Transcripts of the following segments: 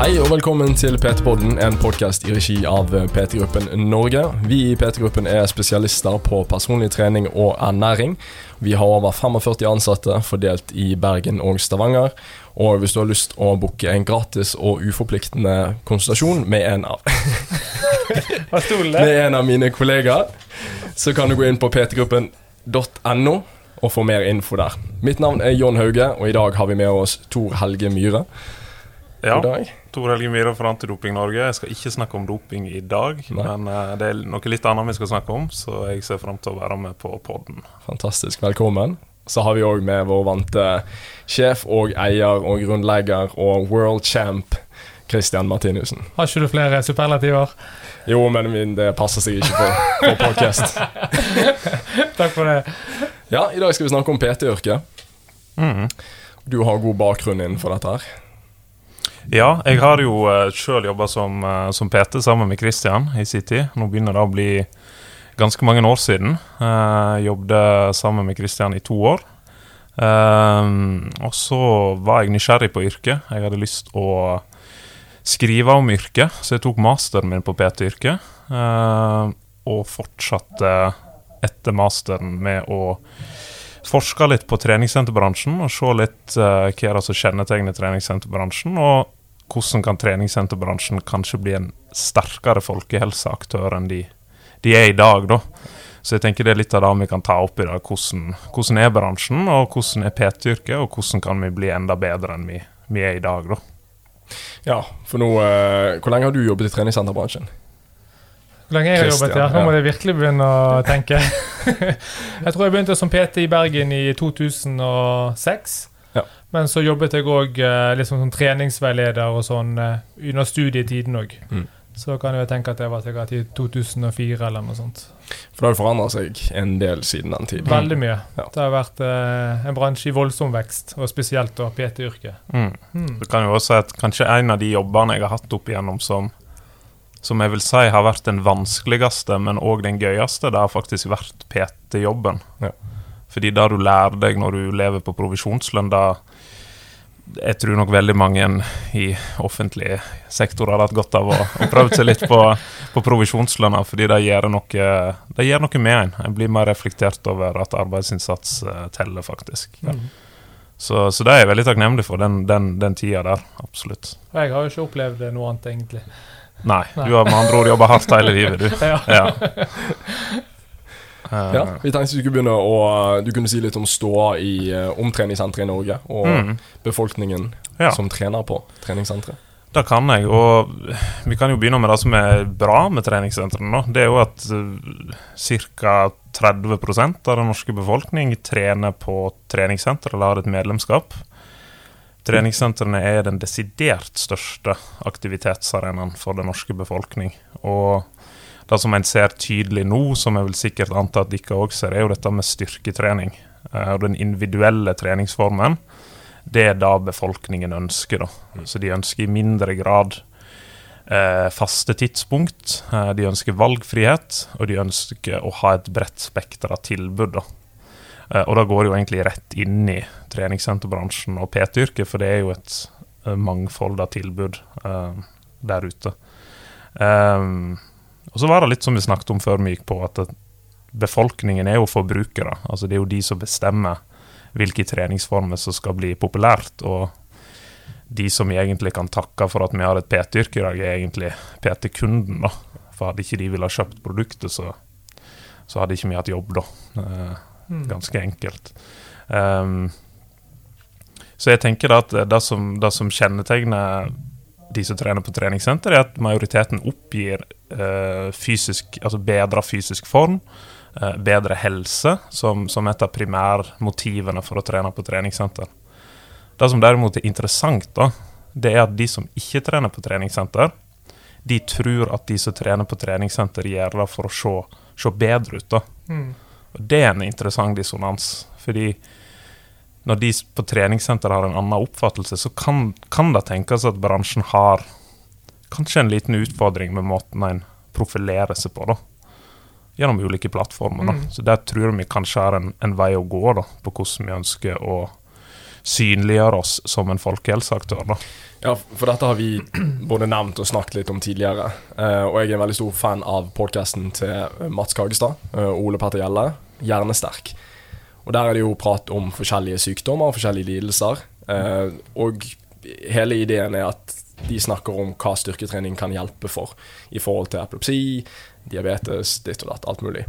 Hei og velkommen til PT-podden, en podkast i regi av PT-gruppen Norge. Vi i PT-gruppen er spesialister på personlig trening og ernæring. Vi har over 45 ansatte fordelt i Bergen og Stavanger. Og hvis du har lyst å booke en gratis og uforpliktende konsultasjon med en av Med en av mine kollegaer, så kan du gå inn på ptgruppen.no og få mer info der. Mitt navn er John Hauge, og i dag har vi med oss Tor Helge Myhre. Ja. Dag. Tor Helge Myhre fra Antidoping Norge. Jeg skal ikke snakke om doping i dag, Nei. men uh, det er noe litt annet vi skal snakke om, så jeg ser fram til å være med på podden. Fantastisk, velkommen. Så har vi òg med vår vante sjef og eier og grunnlegger og world champ Christian Martinussen. Har ikke du flere superlativer? Jo, men min- det passer seg ikke på, på podcast. Takk for det. Ja, i dag skal vi snakke om PT-yrket. Mm. Du har god bakgrunn innenfor dette her. Ja, jeg har jo uh, sjøl jobba som, uh, som PT sammen med Christian i sin tid. Nå begynner det å bli ganske mange år siden. Uh, jobbet sammen med Christian i to år. Uh, og så var jeg nysgjerrig på yrket. Jeg hadde lyst å skrive om yrket, så jeg tok masteren min på PT-yrket. Uh, og fortsatte etter masteren med å forske litt på treningssenterbransjen og se litt uh, hva er det som kjennetegner treningssenterbransjen, og hvordan kan treningssenterbransjen kanskje bli en sterkere folkehelseaktør enn de, de er i dag, da. Så jeg tenker det er litt av det vi kan ta opp i dag. Hvordan, hvordan er bransjen, og hvordan er PT-yrket, og hvordan kan vi bli enda bedre enn vi, vi er i dag, da. Ja, for nå eh, Hvor lenge har du jobbet i treningssenterbransjen? Hvor lenge jeg har jobbet Christian, her? Nå må jeg virkelig begynne å tenke. jeg tror jeg begynte som PT i Bergen i 2006. Men så jobbet jeg òg liksom som treningsveileder og sånn eh, under studietiden òg. Mm. Så kan jeg tenke at det var sikkert i 2004 eller noe sånt. For det har forandra seg en del siden den tid. Veldig mye. Ja. Det har vært eh, en bransje i voldsom vekst, og spesielt da PT-yrket. Mm. Mm. Du kan jo også si at kanskje en av de jobbene jeg har hatt opp igjennom som som jeg vil si har vært den vanskeligste, men òg den gøyeste, det har faktisk vært PT-jobben. Ja. Fordi det du lærer deg når du lever på provisjonslønn, da Jeg tror nok veldig mange i offentlig sektor har hatt godt av å, å prøve seg litt på, på provisjonslønna, fordi det gjør noe, det gjør noe med en. En blir mer reflektert over at arbeidsinnsats eh, teller, faktisk. Mm. Så, så det er jeg veldig takknemlig for, den, den, den tida der. Absolutt. Jeg har jo ikke opplevd noe annet, egentlig. Nei, Nei. du har med andre ord jobba hardt hele livet, du. Ja. Ja. Eh, Ja, vi tenkte skulle begynne å Du kunne si litt om ståa i uh, omtreningssenteret i Norge, og mm, befolkningen ja, som trener på treningssenteret. det kan jeg. Og vi kan jo begynne med det som er bra med treningssentrene. Det er jo at ca. 30 av den norske befolkning trener på treningssenter eller har et medlemskap. Treningssentrene er den desidert største aktivitetsarenaen for den norske befolkning. Og det som en ser tydelig nå, som jeg vil sikkert anta at dere òg ser, er jo dette med styrketrening. Eh, Og den individuelle treningsformen. Det er det befolkningen ønsker. da. Så de ønsker i mindre grad eh, faste tidspunkt. Eh, de ønsker valgfrihet, og de ønsker å ha et bredt spekter av tilbud. da. Eh, og da går jo egentlig rett inn i treningssenterbransjen og PT-yrket, for det er jo et mangfold av tilbud eh, der ute. Um, og så var det litt som vi snakket om før vi gikk på, at befolkningen er jo forbrukere. Altså det er jo de som bestemmer hvilke treningsformer som skal bli populært. Og de som vi egentlig kan takke for at vi har et PT-yrke i dag, er egentlig PT-kunden. da. For hadde ikke de ville ha kjøpt produktet, så, så hadde ikke vi hatt jobb, da. Eh, Mm. Ganske enkelt. Um, så jeg tenker da at det som, det som kjennetegner de som trener på treningssenter, er at majoriteten oppgir eh, fysisk, altså bedre fysisk form, eh, bedre helse, som, som et av primærmotivene for å trene på treningssenter. Det som derimot er interessant, da, det er at de som ikke trener på treningssenter, de tror at de som trener på treningssenter, gjør det for å se, se bedre ut. da. Mm. Og Det er en interessant dissonans, fordi når de på treningssenteret har en annen oppfattelse, så kan, kan det tenkes at bransjen har kanskje en liten utfordring med måten en profilerer seg på, da. Gjennom ulike plattformer. da. Mm. Så der tror vi kanskje er en, en vei å gå da, på hvordan vi ønsker å synliggjøre oss som en folkehelseaktør. da. Ja, for dette har vi både nevnt og snakket litt om tidligere. Eh, og jeg er en veldig stor fan av podkasten til Mats Kagestad og eh, Ole Petter Gjelle, Hjernesterk. Og der er det jo prat om forskjellige sykdommer og forskjellige lidelser. Eh, og hele ideen er at de snakker om hva styrketrening kan hjelpe for i forhold til epilepsi, diabetes, ditt og datt, alt mulig.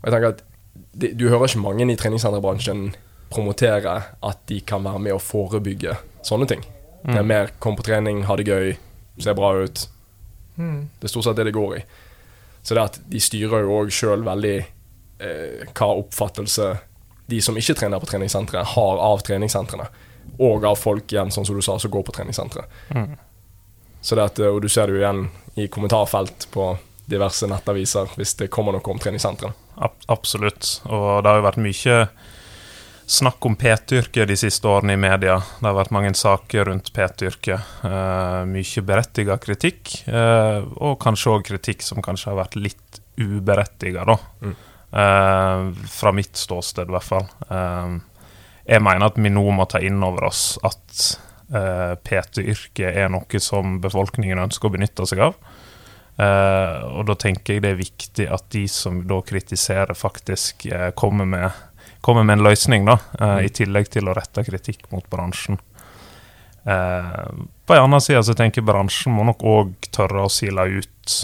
Og jeg tenker at det, Du hører ikke mange i treningssenterbransjen promotere at de kan være med å forebygge sånne ting. Det er mer kom på trening, ha det gøy, se bra ut. Mm. Det er stort sett det det går i. Så det at de styrer jo òg sjøl veldig eh, hva oppfattelse de som ikke trener på treningssenteret, har av treningssentrene. Og av folk igjen, sånn som du sa, som går på treningssenteret. Mm. Så det at, eh, og du ser det jo igjen i kommentarfelt på diverse nettaviser hvis det kommer noe om treningssentrene. Ab absolutt. Og det har jo vært mye snakk om PT-yrket de siste årene i media. Det har vært mange saker rundt PT-yrket. Uh, mye berettiget kritikk, uh, og kanskje òg kritikk som kanskje har vært litt uberettiget, da. Mm. Eh, fra mitt ståsted, i hvert fall. Eh, jeg mener at vi nå må ta inn over oss at eh, PT-yrket er noe som befolkningen ønsker å benytte seg av. Eh, og da tenker jeg det er viktig at de som da kritiserer, faktisk eh, kommer, med, kommer med en løsning, da, eh, i tillegg til å rette kritikk mot bransjen. På en annen side så tenker jeg bransjen må nok òg tørre å sile ut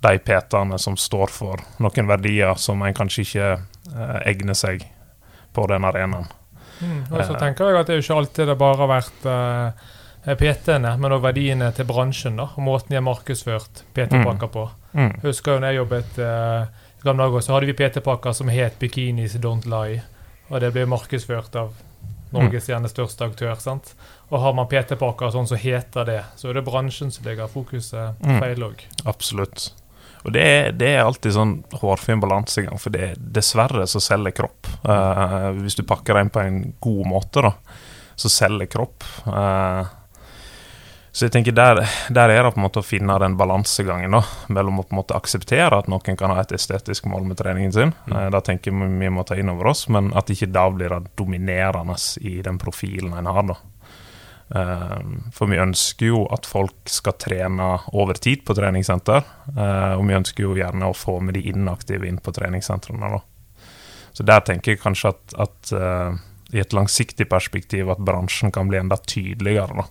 de PT-ene som står for noen verdier som en kanskje ikke eh, egner seg på den arenaen. Mm. Og så Eh. tenker jeg at det er jo ikke alltid det bare har vært eh, PT-ene, men også verdiene til bransjen da, og måten de har markedsført PT-pakker på. Mm. Jeg husker jo når jeg jobbet eh, i gamle dager, så hadde vi PT-pakker som het Bikinis Don't Lie. Og det ble markedsført av Norges gjerne største aktør. sant? Og har man PT-pakker sånn som heter det, så er det bransjen som legger fokuset Mm. feil òg. Absolutt. Og det er, det er alltid sånn hårfin balansegang, for det, dessverre så selger kropp. Uh, hvis du pakker det inn på en god måte, da, så selger kropp. Uh, så jeg tenker der, der er det på en måte å finne den balansegangen da, mellom å på en måte akseptere at noen kan ha et estetisk mål med treningen sin. Eh, da tenker vi vi må ta inn over oss, men at ikke da blir det dominerende i den profilen en har. da. Eh, For vi ønsker jo at folk skal trene over tid på treningssenter. eh, Og vi ønsker jo gjerne å få med de inaktive inn på treningssentrene. da. Så der tenker jeg kanskje at, at eh, i et langsiktig perspektiv at bransjen kan bli enda tydeligere. da.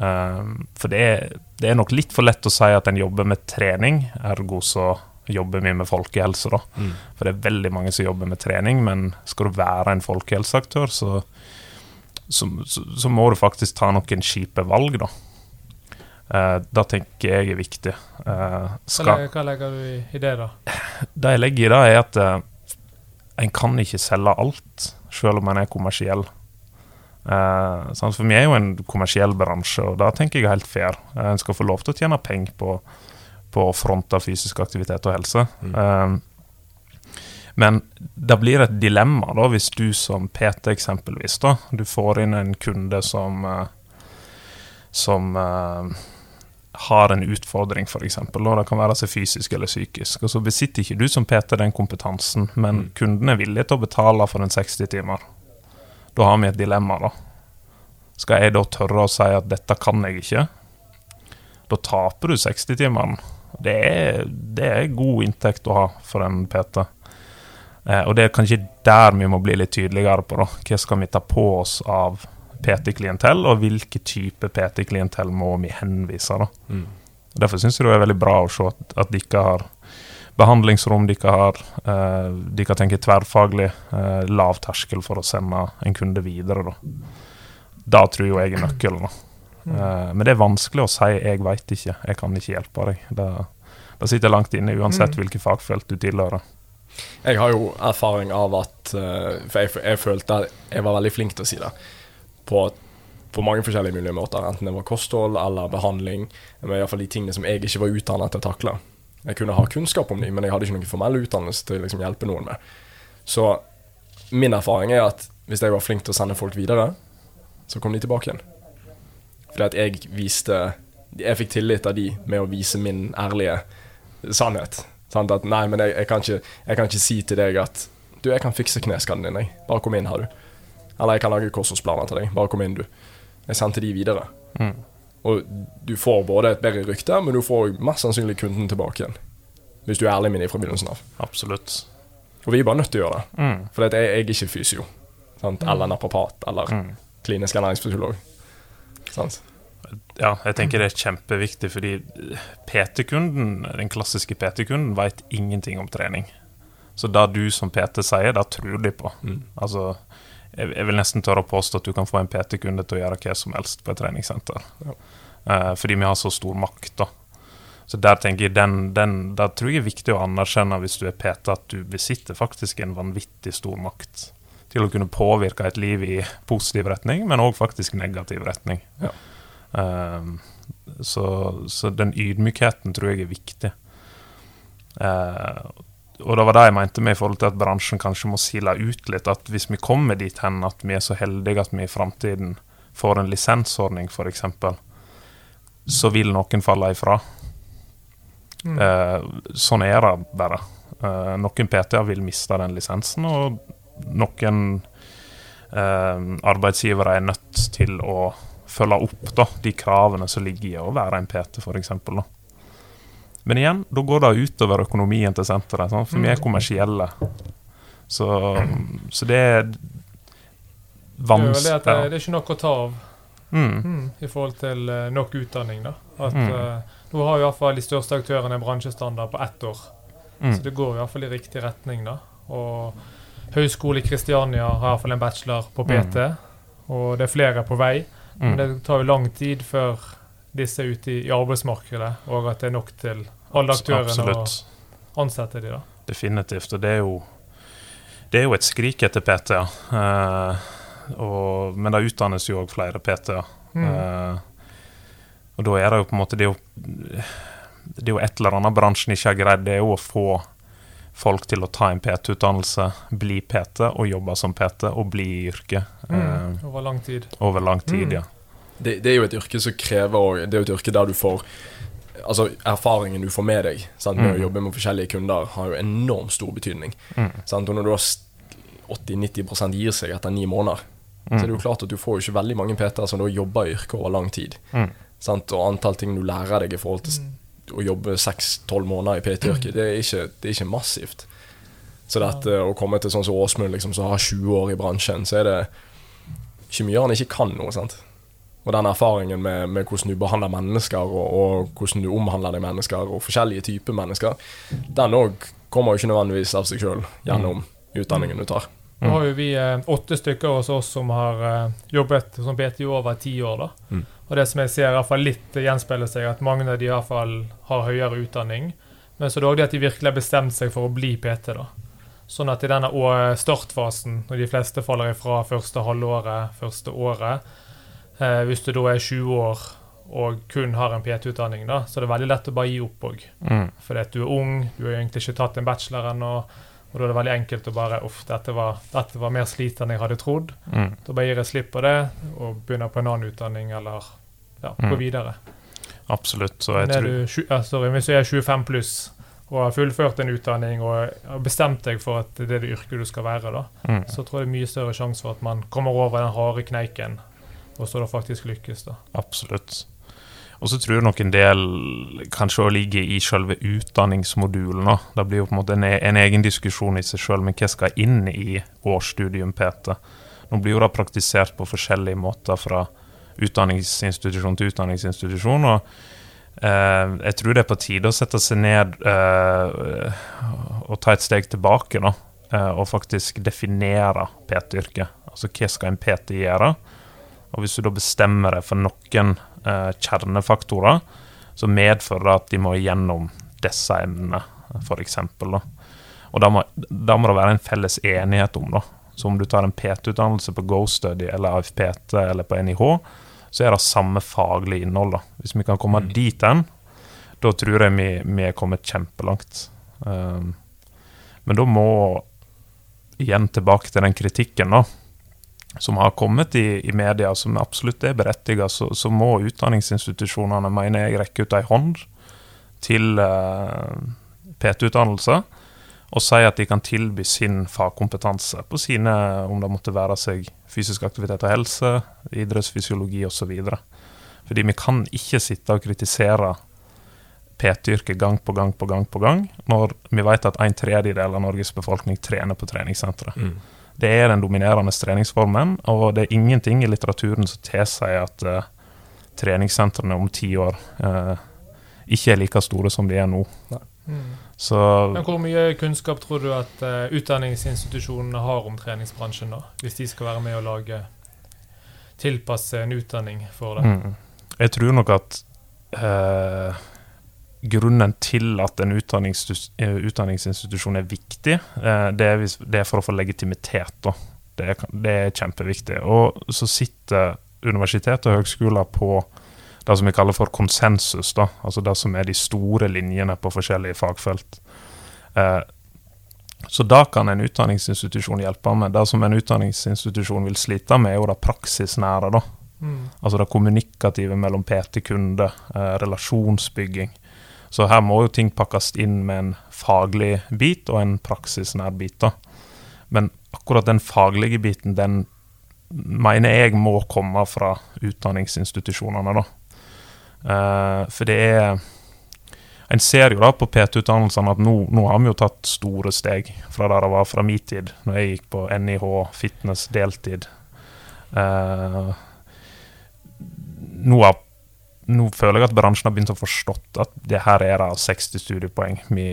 Eh, For det er, det er nok litt for lett å si at en jobber med trening, ergo så jobber vi med folkehelse. da. Mm. For det er veldig mange som jobber med trening, men skal du være en folkehelseaktør, så, så, så, så må du faktisk ta noen kjipe valg, da. Eh, det tenker jeg er viktig. Eh, Hva, skal, hva legger du i, i det, da? det jeg legger i det, er at eh, en kan ikke selge alt, selv om en er kommersiell. Eh, sant? For vi er jo en kommersiell bransje, og det tenker jeg er helt fair. Eh, En skal få lov til å tjene penger på, på å fronte fysisk aktivitet og helse. Mm. Men det blir et dilemma da, hvis du som PT eksempelvis da, du får inn en kunde som, eh, som uh, har en utfordring, f.eks. Det kan være seg fysisk eller psykisk. Og så besitter ikke du som PT den kompetansen, men Mm. kunden er villig til å betale for en 60 timer. Da har vi et dilemma, da. Skal jeg da tørre å si at dette kan jeg ikke? Da taper du 60-timene. Det, det er god inntekt å ha for en PT. Eh, og det er kanskje der vi må bli litt tydeligere på. da. Hva skal vi ta på oss av PT-klientell, og hvilke type PT-klientell må vi henvise? da. Mm. Derfor syns jeg det er veldig bra å se at, at de ikke har behandlingsrom, de ikke har eh, dere tenker tenke tverrfaglig, eh, lav terskel for å sende en kunde videre. Da, da tror jo jeg er nøkkelen. da. Eh, men det er vanskelig å si 'jeg veit ikke, jeg kan ikke hjelpe deg'. Det, det sitter langt inne, uansett Mm. hvilket fagfelt du tilhører. Jeg har jo erfaring av at eh, For jeg, jeg følte at jeg var veldig flink til å si det. På, på mange forskjellige mulige måter. Enten det var kosthold eller behandling. Men iallfall de tingene som jeg ikke var utdannet til å takle. Jeg kunne ha kunnskap om dem, men jeg hadde ikke noen formell utdannelse til å liksom, hjelpe noen med. Så min erfaring er at hvis jeg var flink til å sende folk videre, så kom de tilbake igjen. Fordi at jeg viste Jeg fikk tillit av de med å vise min ærlige sannhet. Sant? At nei, men jeg, jeg, kan ikke, jeg kan ikke si til deg at Du, jeg kan fikse kneskaden din, jeg. Bare kom inn, har du. Eller jeg kan lage kostholdsplaner til deg. Bare kom inn, du. Jeg sendte de videre. Mm. Og du får både et bedre rykte, men du får mest sannsynlig kunden tilbake igjen. Hvis du er ærlig med dem fra begynnelsen av. Absolutt. Og vi er bare nødt til å gjøre det. Mm. For jeg, jeg er ikke fysio. Sant? Eller naprapat. Eller Mm. klinisk ernæringsfysiolog. Sant? Ja, jeg tenker det er kjempeviktig, fordi PT-kunden, den klassiske PT-kunden, veit ingenting om trening. Så det du som PT sier, det tror de på. Mm. Altså, jeg, jeg vil nesten tørre å påstå at du kan få en PT-kunde til å gjøre hva som helst på et treningssenter. Ja. Eh, fordi vi har så stor makt, da. Så der tenker jeg den, den, der tror jeg er viktig å anerkjenne hvis du er PT, at du besitter faktisk en vanvittig stor makt til å kunne påvirke et liv i positiv retning, men òg faktisk negativ retning. Ja. Ehm, så, så den ydmykheten tror jeg er viktig. Eh, og det var det jeg mente med i forhold til at bransjen kanskje må sile ut litt. At hvis vi kommer dit hen at vi er så heldige at vi i framtiden får en lisensordning, f.eks., så vil noen falle ifra. Mm. Eh, sånn er det bare. Eh, noen PT-er vil miste den lisensen, og noen arbeidsgivere er nødt til å følge opp da, de kravene som ligger i å være en PT, f.eks. Men igjen, da går det utover økonomien til senteret, sant? for vi er Mm. kommersielle. Så, så det er er, det, vanskelig det, det er ikke nok å ta av mm, mm, i forhold til eh, nok utdanning. da. At Mm. uh, Nå har i hvert fall de største aktørene bransjestandard på ett år. mm, Så det går i hvert fall i riktig retning. da. Og Høgskolen i Kristiania har i hvert fall en bachelor på PT, og det er flere på vei. Men mm. det tar jo lang tid før disse er ute i, i arbeidsmarkedet, og at det er nok til alle aktørene å ansette de da. Definitivt. Og det er jo Det er jo et skrik etter PT-er. Eh, men det utdannes jo òg flere PT-er. Mm. Eh, og da er det jo på en måte Det er jo, det er jo et eller annet bransjen ikke har greid, det er jo å få folk til å ta en PT-utdannelse, bli PT og jobbe som PT og bli i yrket Mm. eh, Over lang tid. over lang tid. Mm. ja. Det, det er jo et yrke som krever Det er jo et yrke der du får Altså Erfaringen du får med deg sant, med Mm. å jobbe med forskjellige kunder, har jo enormt stor betydning. Mm. Sant? Og når du har 80-90% gir seg etter ni måneder, så er det jo klart at du får jo ikke veldig mange PT-er som da jobber i yrket over lang tid. Mm. Sant? Og antall ting du lærer deg i forhold til Mm. å jobbe 6-12 måneder i PT-yrket, det, det er ikke massivt. Så dette å komme til sånn som Åsmund, liksom, som har 20 år i bransjen, så er det ikke mye han ikke kan noe. sant? Og den erfaringen med, med hvordan du behandler mennesker, og, og hvordan du omhandler deg mennesker, og forskjellige typer mennesker, den òg kommer jo ikke nødvendigvis av seg sjøl gjennom utdanningen du tar. Nå har jo vi eh, åtte stykker hos oss som har eh, jobbet som PT over ti år. da. Mm. Og det som jeg ser i hvert fall litt gjenspeiler seg, at mange av de i hvert fall har høyere utdanning. Men så er det òg det at de virkelig har bestemt seg for å bli PT. da. Sånn at i denne startfasen, når de fleste faller ifra første halvåret, første året eh, Hvis du da er 20 år og kun har en PT-utdanning, da, så er det veldig lett å bare gi opp òg. Mm. Fordi at du er ung, du har egentlig ikke tatt en bachelor ennå. Og da er det veldig enkelt å bare Uff, dette var, dette var mer slit enn jeg hadde trodd. Mm. Da bare gir jeg slipp på det og begynner på en annen utdanning eller ja, Mm. gå videre. Absolutt. Så jeg tror du, sorry, hvis du er 25 pluss og har fullført en utdanning og bestemt deg for at det er det yrket du skal være, da, mm. så tror jeg det er mye større sjanse for at man kommer over den harde kneiken, og så da faktisk lykkes. da. Absolutt. Og så tror jeg nok en del kanskje å ligge i selve utdanningsmodulen. da. Det blir jo på en måte en, e- en egen diskusjon i seg sjøl, men hva skal inn i årsstudium PT? Nå blir jo det praktisert på forskjellige måter fra utdanningsinstitusjon til utdanningsinstitusjon. og eh, Jeg tror det er på tide å sette seg ned eh, og ta et steg tilbake da, eh, og faktisk definere PT-yrket. Altså hva skal en PT gjøre? Og hvis du da bestemmer deg for noen eh, kjernefaktorer, så medfører det at de må gjennom disse emnene, f.eks. Og da må, da må det være en felles enighet om, da. Så om du tar en PT-utdannelse på GoStudy eller AFPT eller på NIH, så er det samme faglige innhold. da. Hvis vi kan komme Mm. dit hen, da tror jeg vi, vi er kommet kjempelangt. Um, men da må igjen tilbake til den kritikken, da som har kommet i, i media, som absolutt er berettiget, så, så må utdanningsinstitusjonene, mener jeg, rekke ut ei hånd til uh, PT-utdannelse. Og sier at de kan tilby sin fagkompetanse på sine, om det måtte være seg fysisk aktivitet og helse, idrettsfysiologi osv. Fordi vi kan ikke sitte og kritisere PT-yrket gang på gang på gang på gang, når vi vet at en tredjedel av Norges befolkning trener på treningssentre. Mm. Det er den dominerende treningsformen, og det er ingenting i litteraturen som tilsier at uh, treningssentrene om ti år uh, ikke er like store som de er nå. Mm. Så Men hvor mye kunnskap tror du at uh, utdanningsinstitusjonene har om treningsbransjen, da? Hvis de skal være med å lage tilpasse en utdanning for det? mm, jeg tror nok at uh, grunnen til at en eh, utdanningsinstitusjon er viktig, uh, det, er det, er for å få legitimitet. Da. Det, er, det er kjempeviktig. Og så sitter universitet og høgskoler på det som vi kaller for konsensus, da, altså det som er de store linjene på forskjellige fagfelt. Eh, så da kan en utdanningsinstitusjon hjelpe med. Det som en utdanningsinstitusjon vil slite med, er jo det praksisnære. da. Mm. Altså det kommunikative mellom PT-kunde, eh, relasjonsbygging. Så her må jo ting pakkes inn med en faglig bit og en praksisnær bit. da. Men akkurat den faglige biten, den mener jeg må komme fra utdanningsinstitusjonene. da. Uh, for det er En ser jo da på PT-utdannelsene at nå, nå, har vi jo tatt store steg fra der det var fra min tid, når jeg gikk på NIH, fitness, deltid. Uh, nå, har, nå, føler jeg at bransjen har begynt å forstått at det her er det 60 studiepoeng vi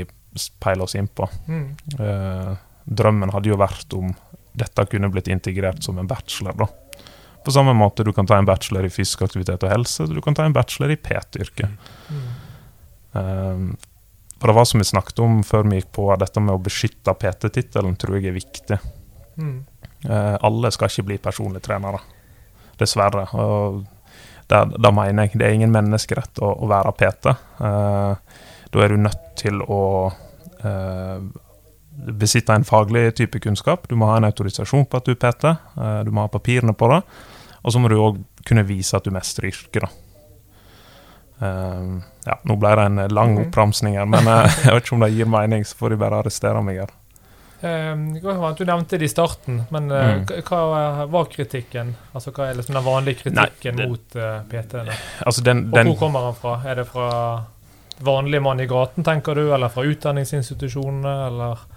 peiler oss inn på. Mm. Uh, drømmen hadde jo vært om dette kunne blitt integrert som en bachelor. da. På samme måte du kan ta en bachelor i fysisk aktivitet og helse, du kan ta en bachelor i PT-yrket. Mm. Um, for det var som vi snakket om før vi gikk på, at dette med å beskytte PT-tittelen tror jeg er viktig. Mm. Uh, alle skal ikke bli personlige trenere, dessverre. Og det, det, mener jeg. Det er ingen menneskerett å, å være PT. Uh, da er du nødt til å uh, besitte en faglig type kunnskap. Du må ha en autorisasjon på at du er PT. Du må ha papirene på det. Og så må du òg kunne vise at du mestrer yrket. da. Uh, ja, nå ble det en lang mhm. oppramsning her, men uh, jeg vet ikke om det gir mening, så får de bare arrestere meg her. Uh, du nevnte det i starten, men mm. hva var kritikken? Altså Hva er liksom den vanlige kritikken Nei, det, mot uh, PT-ene? Altså den, Og hvor kommer den fra? Er det fra vanlig mann i gaten, tenker du, eller fra utdanningsinstitusjonene, eller?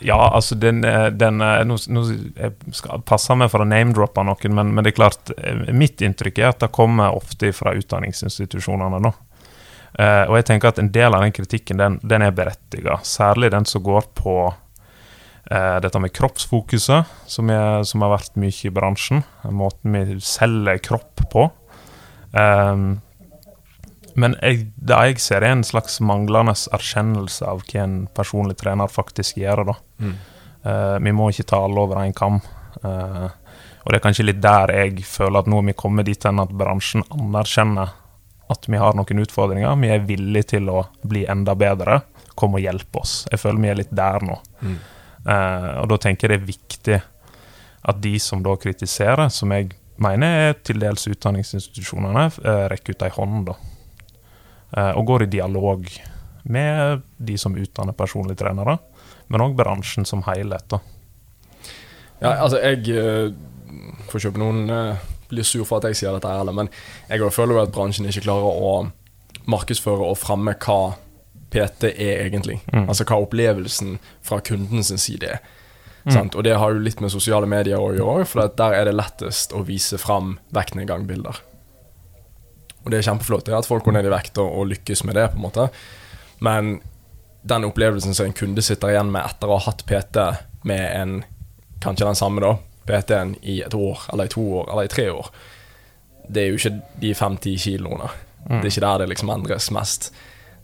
Ja, altså den, eh, den eh, Nå, nå jeg skal passe meg for å name-droppe noen, men, men, det er klart eh, mitt inntrykk er at det kommer ofte fra utdanningsinstitusjonene. nå. Uh, og jeg tenker at En del av den kritikken den, den er berettiget. Særlig den som går på uh, dette med kroppsfokuset, som, er, som, har vært mye i bransjen. Måten vi selger kropp på. Um, men jeg, det jeg ser, er en slags manglende erkjennelse av hva en personlig trener faktisk gjør. da. Mm. Uh, vi må ikke ta alle over én kam. Uh, og det er kanskje litt der jeg føler at nå er vi kommet dit hen at bransjen anerkjenner at vi har noen utfordringer. Vi er villige til å bli enda bedre. Kom og hjelp oss. Jeg føler vi er litt der nå. Mm. Uh, og da tenker jeg det er viktig at de som da kritiserer, som jeg mener er til dels utdanningsinstitusjonene, rekker ut ei hånd. da. Uh, og går i dialog med de som utdanner personlige trenere, men òg bransjen som helhet. Ja, altså, jeg uh, får kjøpe noen uh, blir sur for at jeg sier dette, ærlig, men jeg føler jo at bransjen ikke klarer å markedsføre og fremme hva PT er egentlig. Mm. Altså hva opplevelsen fra kundens side er. Mm. Og det har jo litt med sosiale medier å gjøre, for der er det lettest å vise fram vektnedgangbilder. Og det er kjempeflott det at folk går ned i vekt og, og, lykkes med det, på en måte. Men den opplevelsen som en kunde sitter igjen med etter å ha hatt PT med en kanskje den samme da, PT-en i et år, eller i to år, eller i tre år, det er jo ikke de fem-ti kiloene. Mm. Det er ikke der det liksom endres mest.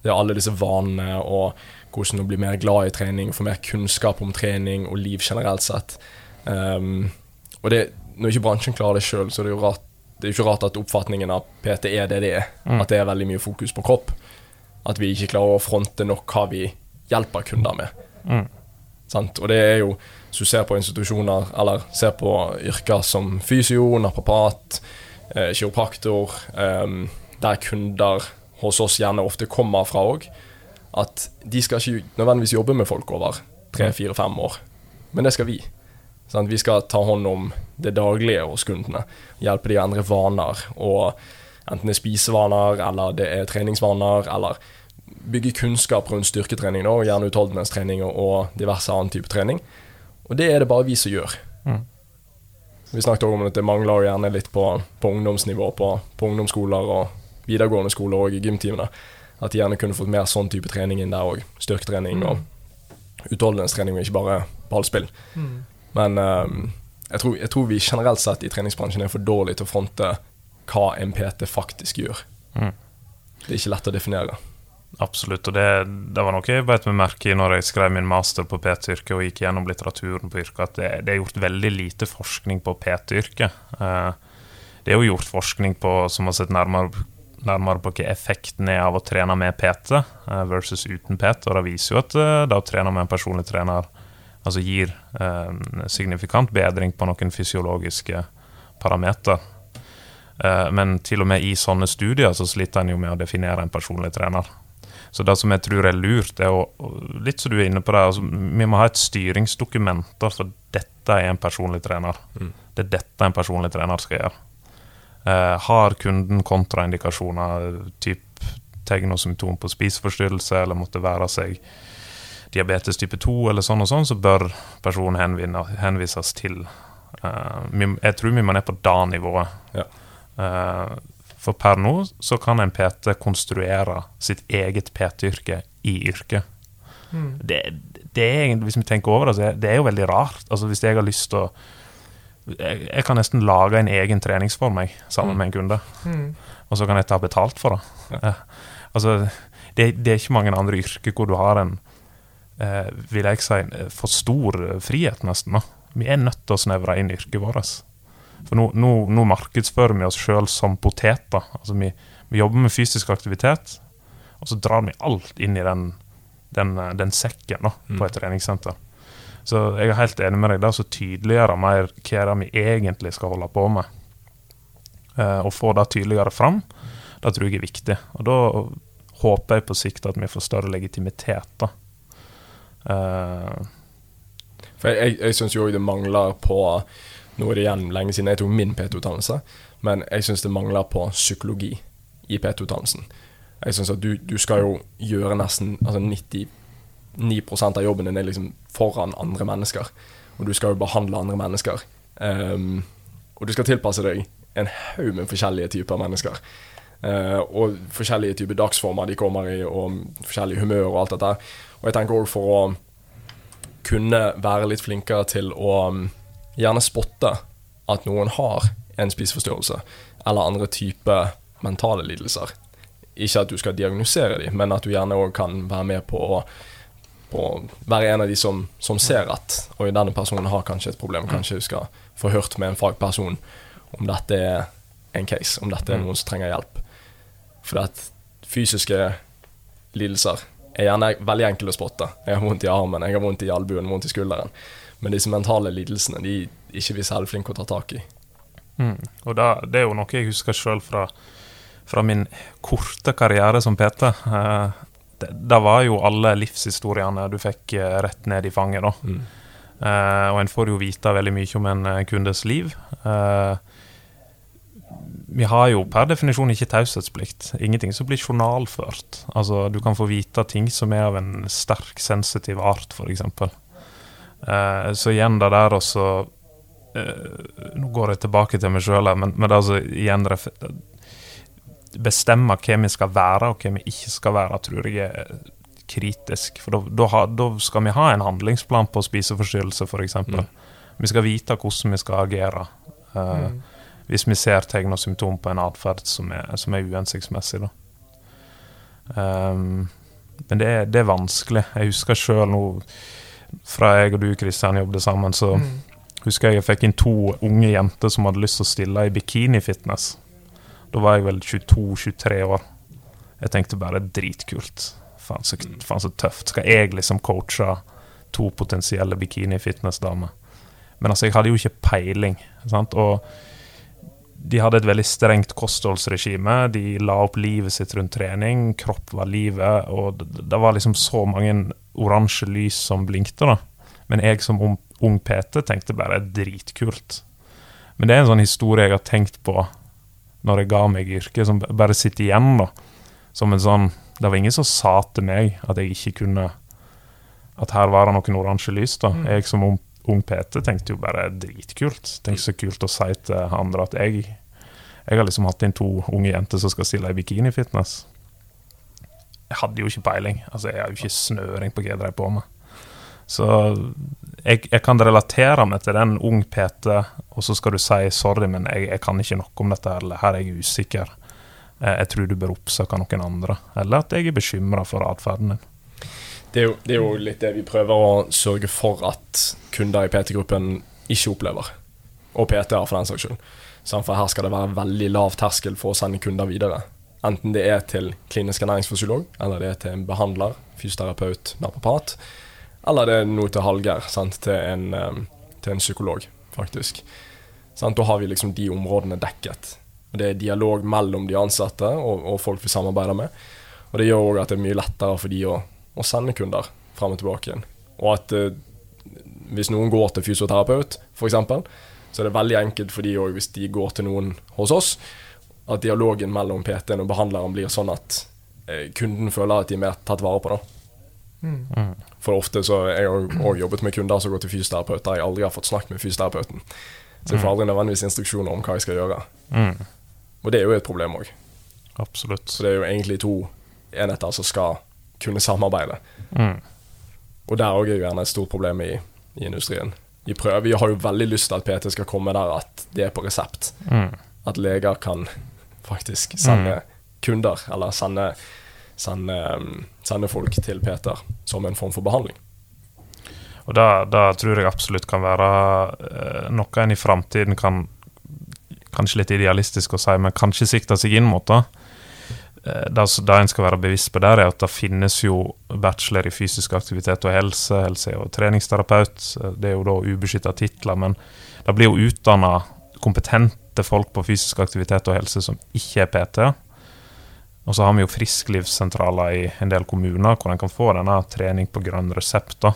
Det er alle disse vanene og hvordan å bli mer glad i trening, få mer kunnskap om trening og liv generelt sett. Um, og det, når ikke bransjen klarer det sjøl, så er det jo rart det er ikke rart at oppfatningen av PT er det det er. Mm. At det er veldig mye fokus på kropp. At vi ikke klarer å fronte nok hva vi hjelper kunder med. Mm. Og det er jo, hvis du ser på institusjoner, eller ser på yrker som fysio, naprapat, eh, kiropraktor, eh, der kunder hos oss gjerne ofte kommer fra òg, at de skal ikke nødvendigvis jobbe med folk over tre, fire, fem år. Men det skal vi. Sant? Vi skal ta hånd om det daglige hos kundene. Hjelpe de å endre vaner. Og enten det er spisevaner, eller det er treningsvaner, eller bygge kunnskap rundt styrketrening, da, og gjerne utholdenhetstrening og diverse annen type trening. Og det er det bare vi som gjør. Mm. Vi snakket også om at det mangler gjerne litt på, på ungdomsnivå, på, på, ungdomsskoler og videregående skoler og i gymtimene. At de gjerne kunne fått mer sånn type trening inn der òg. Styrketrening mm. og utholdenhetstrening, og ikke bare ballspill. Mm. Men um, jeg, tror, jeg, tror, vi generelt sett i treningsbransjen er for dårlige til å fronte hva en PT faktisk gjør. Mm. Det er ikke lett å definere. Absolutt, og det, det var noe jeg beit meg merke i når jeg skrev min master på PT-yrket og gikk gjennom litteraturen på yrket, at det, det, er gjort veldig lite forskning på PT-yrket. Eh, det er jo gjort forskning på, som har sett nærmere, nærmere på hva effekten er av å trene med PT eh, versus uten PT, og det viser jo at eh, det å trene med en personlig trener altså gir signifikant bedring på noen fysiologiske parametere. Men til og med i sånne studier så sliter en jo med å definere en personlig trener. Så det som jeg tror er lurt, er å Litt som du er inne på det, altså, vi må ha et styringsdokument for dette er en personlig trener. Mm. Det er dette en personlig trener skal gjøre. Eh, har kunden kontraindikasjoner, typ tegn og symptom på spiseforstyrrelse, eller måtte være seg diabetes type 2 eller sånn og sånn, så bør personen henvises til eh, Jeg tror vi må ned på det nivået. Ja. Uh, for per nå så kan en PT konstruere sitt eget PT-yrke i yrket. Mm. Det, det, er Hvis vi tenker over det, det er jo veldig rart. Altså Hvis jeg har lyst til å jeg, jeg, kan nesten lage en egen treningsform jeg, sammen mm. med en kunde. Mm. Og så kan jeg ta betalt for det. Ja. altså, det, det, er ikke mange andre yrker hvor du har en eh, vil jeg si, for stor frihet, nesten. Da. Vi er nødt til å snevre inn yrket vårt. For nå, nå, nå markedsfører vi oss sjøl som poteter. Altså vi, vi, jobber med fysisk aktivitet, og så drar vi alt inn i den, den, den sekken da, på et mm. treningssenter. Så jeg er helt enig med deg. Det å tydeliggjøre mer hva vi egentlig skal holde på med, eh, og få det tydeligere fram, det tror jeg er viktig. Og da håper jeg på sikt at vi får større legitimitet. da. Eh. For jeg, jeg, jeg syns jo det mangler på nå er det igjen lenge siden jeg tok min PT-utdannelse, men jeg syns det mangler på psykologi i PT-utdannelsen. Jeg synes at du, du, skal jo gjøre nesten altså 99% av jobben din er liksom foran andre mennesker. Og du skal jo behandle andre mennesker. Um, og du skal tilpasse deg en haug med forskjellige typer mennesker. Uh, og forskjellige typer dagsformer de kommer i, og forskjellige humør og alt dette. Og jeg tenker òg for å kunne være litt flinkere til å gjerne spotte at noen har en spiseforstyrrelse eller andre typer mentale lidelser. Ikke at du skal diagnosere dem, men at du gjerne òg kan være med på å, på være en av de som, som, ser at Oi, denne personen har kanskje et problem. Kanskje du skal få hørt med en fagperson om dette er en case, om dette er mm. noen som trenger hjelp. For at fysiske lidelser er gjerne veldig enkle å spotte. Jeg har vondt i armen, jeg har vondt i albuen, vondt i skulderen. Men disse mentale lidelsene de ikke vi særlig flinke å ta tak i. Mm. Og da, Det er jo noe jeg husker sjøl fra, fra, min korte karriere som PT. Eh, det, det, var jo alle livshistoriene du fikk eh, rett ned i fanget. da. Mm. Eh, og en får jo vite veldig mye om en eh, kundes liv. Eh, vi har jo per definisjon ikke taushetsplikt. Ingenting som blir journalført. Altså, Du kan få vite ting som er av en sterk sensitiv art, f.eks. Uh, så igjen det der også uh, Nå går jeg tilbake til meg sjøl, men, men det altså igjen Bestemme hva vi skal være og hva vi ikke skal være, tror jeg er kritisk. For da skal vi ha en handlingsplan på spiseforstyrrelse, f.eks. Mm. Vi skal vite hvordan vi skal agere. Uh, mm. Hvis vi ser tegn og symptom på en atferd som, som, er uhensiktsmessig. Um, men det er, det er vanskelig. Jeg husker sjøl nå fra jeg og du Kristian jobbet sammen, så mm. husker jeg jeg fikk inn to unge jenter som hadde lyst til å stille i bikinifitness. Da var jeg vel 22-23 år. Jeg tenkte bare dritkult. Faen så, faen så, tøft. Skal jeg liksom coache to potensielle bikini-fitness-damer? Men altså, jeg hadde jo ikke peiling. Sant? Og de hadde et veldig strengt kostholdsregime. De la opp livet sitt rundt trening. Kropp var livet. Og det, det var liksom så mange oransje lys som blinkte, da. Men jeg som ung, ung PT tenkte bare dritkult. Men det er en sånn historie jeg har tenkt på når jeg ga meg yrket, som bare sitter igjen, da. Som en sånn Det var ingen som sa til meg at jeg ikke kunne At her var det noen oransje lys, da. Mm. Jeg som ung, ung PT tenkte jo bare dritkult. Tenkte så kult å si til andre at jeg Jeg har liksom hatt inn to unge jenter som skal stille i bikinifitness. Jeg hadde jo ikke peiling. Altså, jeg har jo ikke snøring på hva jeg drev på med. Så jeg, jeg kan relatere meg til den ung PT, og så skal du si 'sorry, men jeg, jeg kan ikke noe om dette', eller 'her er jeg usikker'. Eh, Jeg tror du bør oppsøke noen andre. Eller at jeg er bekymra for atferden din. Det er, jo, det er jo litt det vi prøver å sørge for at kunder i PT-gruppen ikke opplever. Og PT-er, for den saks skyld. Sant, For her skal det være veldig lav terskel for å sende kunder videre. Enten det er til klinisk ernæringsfysiolog, eller det er til en behandler, fysioterapeut, naprapat, eller det er noe til Hallgeir, til en, til en psykolog, faktisk. Sant, da har vi liksom de områdene dekket. Og Det er dialog mellom de ansatte og, og folk vi samarbeider med. Og det gjør òg at det er mye lettere for de å, å sende kunder frem og tilbake igjen. Og at eh, hvis noen går til fysioterapeut, f.eks., så er det veldig enkelt for de òg, hvis de går til noen hos oss, at dialogen mellom PT-en og behandleren blir sånn at eh, kunden føler at de er mer tatt vare på. da. Mm. For ofte så har jeg òg jobbet med kunder som går til fysioterapeut, der jeg aldri har fått snakket med fysioterapeuten. Så jeg får aldri nødvendigvis instruksjoner om hva jeg skal gjøre. Mm. Og det er jo et problem òg. Absolutt. Så det er jo egentlig to enheter som skal kunne samarbeide. Mm. Og der òg er jo gjerne et stort problem i, i industrien. Vi, prøver, vi har jo veldig lyst til at PT skal komme der at det er på resept. Mm. At leger kan faktisk sende kunder, eller sende, sanne, sanne, folk til PT-er som en form for behandling. Og det, det tror jeg absolutt kan være eh, noe en i framtiden kan Kanskje litt idealistisk å si, men kanskje sikte seg inn mot. da. Eh, Det, det en skal være bevisst på der, er at det finnes jo bachelor i fysisk aktivitet og helse, helse og treningsterapeut. Det er jo da ubeskytta titler, men det blir jo utdanna kompetente folk på fysisk aktivitet og helse som ikke er PT. Og så har vi jo frisklivssentraler i en del kommuner hvor en kan få denne trening på grønn resept. da.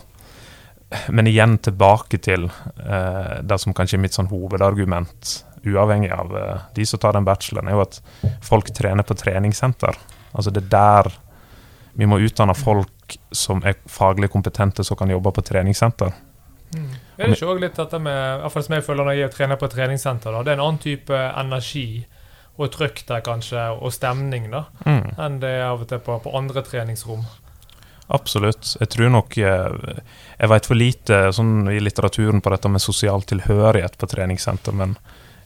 Men igjen tilbake til eh, det som kanskje er mitt sånn hovedargument, uavhengig av eh, de som tar den bacheloren, er jo at folk trener på treningssenter. Altså det er der vi må utdanne folk som er faglig kompetente, som kan jobbe på treningssenter. Mm. Er det ikke også litt dette med i hvert fall som jeg føler når jeg trener på et treningssenter, da, det er en annen type energi og trøkk der kanskje, og stemning, da, Mm. enn det er av og til på, på andre treningsrom. Absolutt. Jeg tror nok eh, Jeg vet for lite sånn, i litteraturen på dette med sosial tilhørighet på treningssenter, men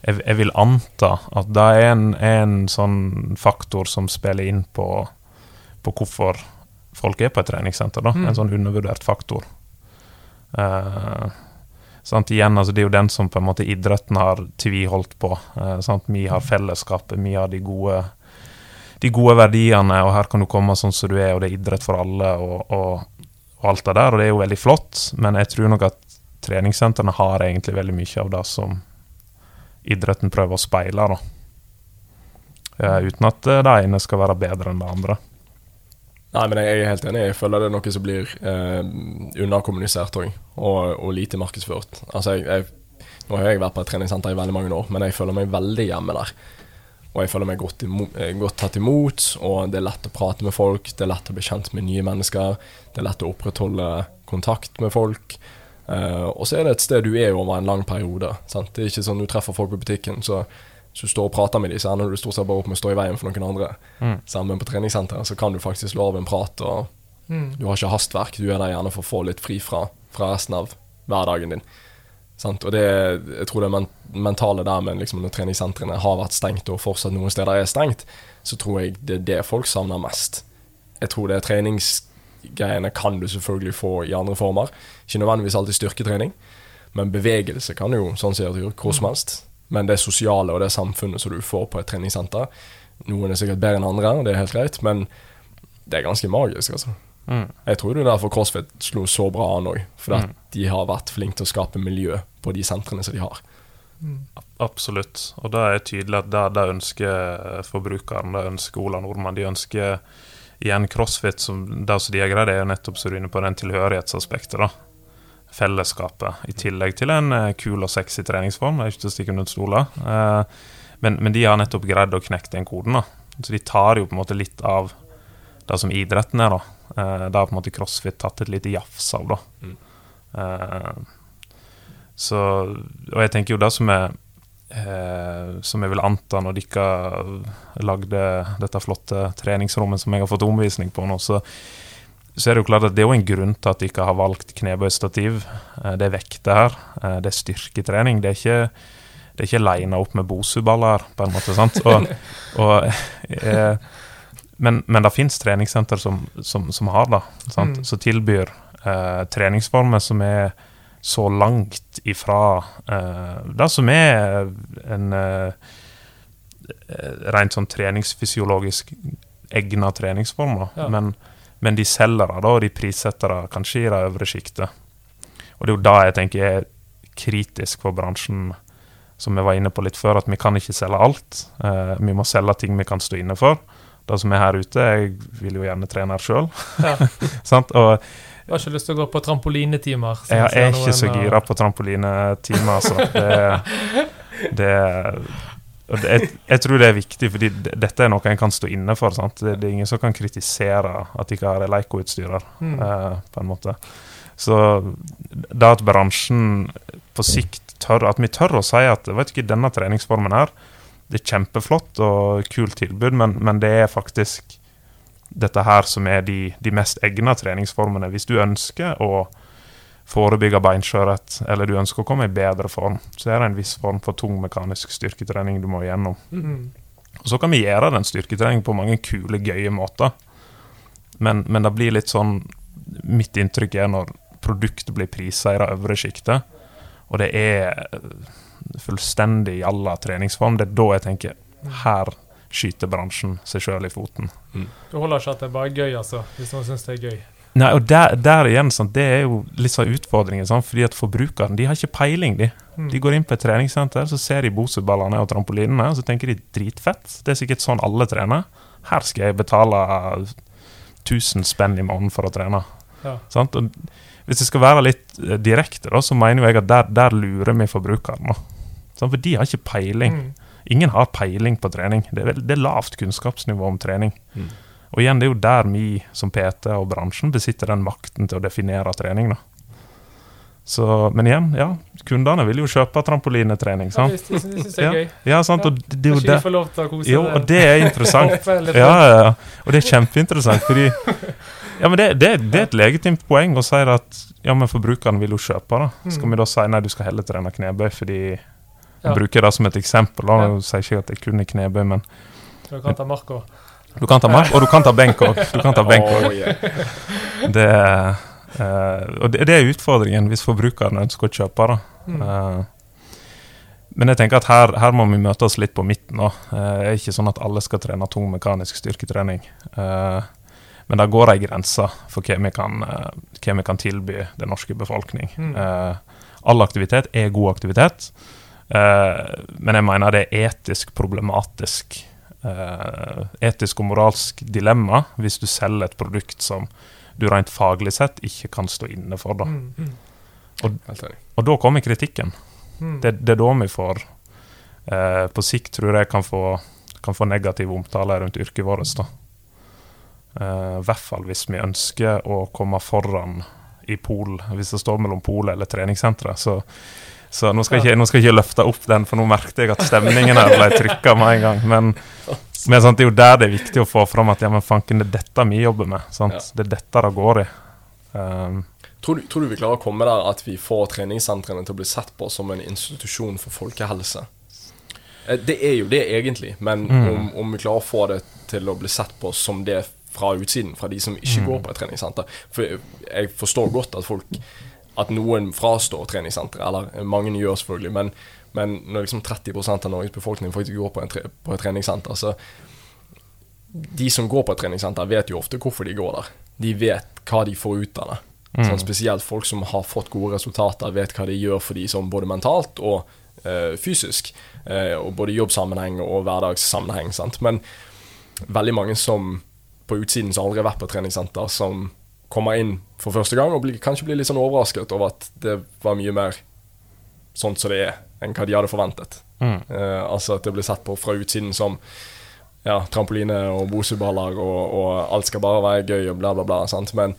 jeg, jeg vil anta at det er en, en sånn faktor som spiller inn på, på hvorfor folk er på et treningssenter. Mm. En sånn undervurdert faktor. Eh, sant, igjen, altså Det er jo den som på en måte idretten har tviholdt på. Eh, sant? Vi har fellesskapet, vi har de gode de gode verdiene, og her kan du komme sånn som du er, og det er idrett for alle, og, og, og alt det der, og det er jo veldig flott, men jeg tror nok at treningssentrene har egentlig veldig mye av det som idretten prøver å speile, da. Uh, uten at det ene skal være bedre enn det andre. Nei, men jeg er helt enig. Jeg føler det er noe som blir eh, underkommunisert og, og lite markedsført. Altså, jeg, jeg, nå har jeg vært på et treningssenter i veldig mange år, men jeg føler meg veldig hjemme der. Og jeg føler meg godt, imo, eh, godt tatt imot, og det er lett å prate med folk, det er lett å bli kjent med nye mennesker, det er lett å opprettholde kontakt med folk. Eh, og så er det et sted du er over en lang periode. Sant? Det er ikke sånn du treffer folk på butikken, så hvis du står og prater med dem, så ender du stort sett bare opp med å stå i veien for noen andre. Mm. Sammen på treningssenteret så kan du faktisk slå av en prat, og Mm. du har ikke hastverk. Du er der gjerne for å få litt fri fra, fra resten av hverdagen din. Sant? Og det, jeg tror det men mentale der med liksom, når treningssentrene har vært stengt, og fortsatt noen steder er stengt, så tror jeg det er det folk savner mest. Jeg tror det er treningsgreiene kan du selvfølgelig få i andre former. Ikke nødvendigvis alltid styrketrening, men bevegelse kan du jo sånn sett gjøre hvor som helst. Men det sosiale og det samfunnet som du får på et treningssenter Noen er sikkert bedre enn andre, og det er helt greit, men det er ganske magisk, altså. Mm. Jeg tror det er derfor CrossFit slo så bra an òg. For Mm. de har vært flinke til å skape miljø på de sentrene som de har. Mm. Absolutt. Og det er tydelig at det, det ønsker forbrukeren, det ønsker Ola Nordmann. De ønsker igjen crossfit, som, det som de er greid, er nettopp så du er inne på den tilhørighetsaspektet. da Fellesskapet, i tillegg til en uh, kul og sexy treningsform. Det er ikke til å stikke under stoler. Uh, men, men, de har nettopp greid å knekke den koden. da Så de tar jo på en måte litt av det som idretten er. da uh, Det har på en måte crossfit tatt et lite jafs av. da mm. så, Og jeg tenker jo det som er Eh, som jeg vil anta når dere lagde dette flotte treningsrommet som jeg har fått omvisning på nå, så, så er det jo klart at det er jo en grunn til at de ikke har valgt knebøystativ. Eh, det er vekter her, eh, det er styrketrening. Det er ikke, det er ikke lina opp med bosuballer, på en måte. sant? Og, og, eh, men, men, det fins treningssenter som, som, som, har det, sant? Mm. som tilbyr eh, treningsformer som er så langt ifra eh, det som er en eh, rent sånn treningsfysiologisk egna treningsform. Ja. Men, men, de selger det, og de prissetter det kanskje i det øvre sjiktet. Og det er jo da jeg tenker er kritisk for bransjen, som vi var inne på litt før, at vi kan ikke selge alt. Uh, vi må selge ting vi kan stå inne for. Det som er her ute, jeg vil jo gjerne trene her sjøl. Ja. og du har ikke lyst til å gå på trampolinetimer? Jeg er ikke så gira på trampolinetimer, altså. Det, det jeg, jeg, tror det er viktig, fordi dette er noe en kan stå inne for. Sant? Det, det er ingen som kan kritisere at de ikke har Leico-utstyr mm. eh, på en måte. Så det at bransjen på sikt tør At vi tør å si at vet ikke, denne treningsformen her, det er kjempeflott og kult tilbud, men, men det er faktisk dette her som er de, de mest egna treningsformene. Hvis du ønsker å forebygge beinskjørhet, eller du ønsker å komme i bedre form, så er det en viss form for tung mekanisk styrketrening du må igjennom. Mm. Og Så kan vi gjøre den styrketreningen på mange kule, gøye måter. Men, men det blir litt sånn Mitt inntrykk er når produktet blir prisa i det øvre sjiktet, og det er fullstendig jalla treningsform, det er da jeg tenker her skyter bransjen seg sjøl i foten. Mm. Det holder ikke at det er bare gøy, altså, hvis noen syns det er gøy. Nei, og der, der igjen, sånn, Det er jo litt sånn utfordringen. Sånn, fordi at Forbrukeren de har ikke peiling. De mm. De går inn på et treningssenter, så ser de Bosuballene og trampolinene, og så tenker de dritfett. Det er sikkert sånn alle trener. Her skal jeg betale 1000 spenn i måneden for å trene. Ja. Og hvis jeg skal være litt eh, direkte, da, så mener jeg at der, der lurer vi forbrukeren. Sånn, for de har ikke peiling. Mm. Ingen har peiling på trening. Det er, det er lavt kunnskapsnivå om trening. Mm. Og igjen, det er jo der vi som PT og bransjen besitter den makten til å definere trening. da. Så, men igjen, ja, kundene vil jo kjøpe trampolinetrening. sant? Ja, de syns det er gøy. Ja, sant, og det, det, Kanskje de får lov til å kose Jo, og det er interessant. ja, ja, og det er kjempeinteressant, fordi ja, men det, det, det, er et legitimt poeng å si at ja, men forbrukeren vil jo kjøpe. da. Skal mm. vi da si nei, du skal heller trene knebøy fordi ja. bruker det som et eksempel. Da. Ja. sier ikke at jeg kun er knebøy, men Du kan ta mark òg. Du kan ta mark, og du kan ta benk. Du kan ta benk. Oh, yeah. Det, uh, og det, det, er utfordringen hvis forbrukeren ønsker å kjøpe. da. Mm. Uh, men jeg tenker at her, her, må vi møte oss litt på midten. Uh, det er ikke sånn at alle skal trene tung mekanisk styrketrening. men det går ei grense for hva vi, kan, hva vi kan tilby den norske befolkning. Mm. all aktivitet er god aktivitet. Men jeg mener det er etisk problematisk. Uh, etisk og moralsk dilemma hvis du selger et produkt som du rent faglig sett ikke kan stå inne for. Da. Mm, mm. Og, og, da kommer kritikken. Mm. Det, det, er da vi får eh, På sikt tror jeg kan få, kan få negativ omtale rundt yrket vårt. da. I hvert fall hvis vi ønsker å komme foran i pol, hvis det står mellom polet eller treningssenteret. Så så nå skal, ikke, nå skal jeg ikke løfte opp den, for nå merket jeg at stemningen her ble trykka med en gang. Men, men sant, det er jo der det er viktig å få fram at ja, men fanken, det er dette vi jobber med. Ja. Det er dette det går i. Um, tror, du, tror, du, vi klarer å komme der at vi får treningssentrene til å bli sett på som en institusjon for folkehelse? Eh, det er jo det egentlig, men mm. om, om, vi klarer å få det til å bli sett på som det fra utsiden, fra de som ikke mm. går på et treningssenter For jeg forstår godt at folk at noen frastår treningssenteret, eller mange gjør selvfølgelig, men, men når liksom 30% av Norges befolkning faktisk går på, tre, på et treningssenter, så De som går på et treningssenter, vet jo ofte hvorfor de går der. De vet hva de får ut av det. Mm. Sånn, spesielt folk som har fått gode resultater, vet hva de gjør for de som både mentalt og uh, fysisk. Uh, og både jobbsammenheng og hverdagssammenheng. Sant? Men veldig mange som på utsiden som aldri har vært på treningssenter, som kommer inn for første gang og bli, kanskje blir litt sånn overrasket over at det var mye mer sånn som det er, enn hva de hadde forventet. Mm. Uh, altså at det blir sett på fra utsiden som ja, trampoline og boseballer, og, og, alt skal bare være gøy og bla, bla, bla. Sant? Men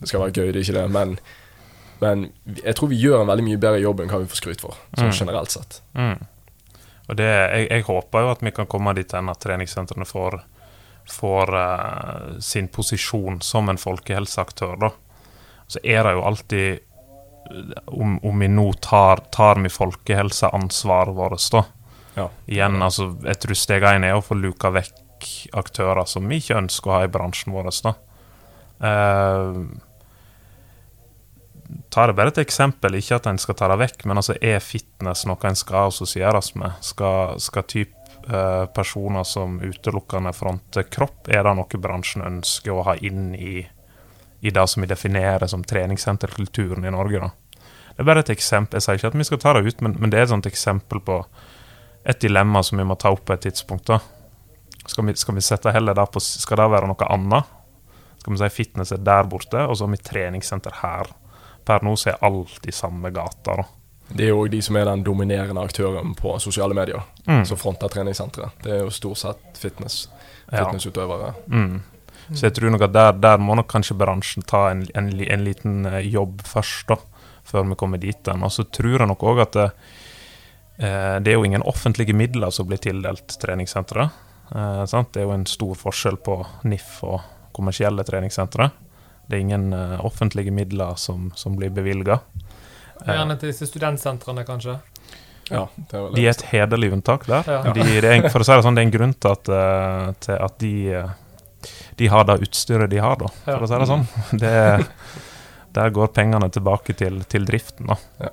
det skal være gøy, det er ikke det. Men, men jeg tror vi gjør en veldig mye bedre jobb enn hva vi får skryt for, sånn Mm. generelt sett. Mm. Og det, jeg, jeg håper jo at vi kan komme dit hen at treningssentrene får, får uh, sin posisjon som en folkehelseaktør. da. Så er det jo alltid Om, om vi nå tar, tar vi folkehelseansvaret vårt, da. Ja. Igjen, altså, jeg tror steg én er å få luka vekk aktører som vi ikke ønsker å ha i bransjen vår. da. Uh, tar det bare et eksempel, ikke at en skal ta det vekk, men altså er fitness noe en skal assosieres med? Skal, skal typ eh, personer som utelukkende fronter kropp, er det noe bransjen ønsker å ha inn i, i det som vi definerer som treningssenterkulturen i Norge? da? Det er bare et eksempel. Jeg sier ikke at vi skal ta det ut, men, men det er et sånt eksempel på et dilemma som vi må ta opp på et tidspunkt. da. Skal vi, skal vi sette heller det på Skal det være noe annet? Skal vi si fitness er der borte, og så har vi treningssenter her. Per nå så er alt i samme gata. da. Det er jo de som er den dominerende aktøren på sosiale medier, Mm. som fronter treningssenteret. Det er jo stort sett fitness, Ja. fitnessutøvere. Mm. Så jeg tror nok at der, der må nok kanskje bransjen ta en, en, en liten eh, jobb først, da, før vi kommer dit. Og så tror jeg nok òg at det, eh, det er jo ingen offentlige midler som blir tildelt treningssenteret. Eh. Det er jo en stor forskjell på NIF og kommersielle treningssentre. Det er ingen eh, offentlige midler som, som blir bevilga. Gjerne til disse studentsentrene, kanskje. Ja, det er De er et hederlig unntak der. Ja. De, det er, for å si det sånn, det er en grunn til at, eh, til at de, eh, de har det utstyret de har, da, for Ja. å si det sånn. Det, der går pengene tilbake til, til driften, da. Ja.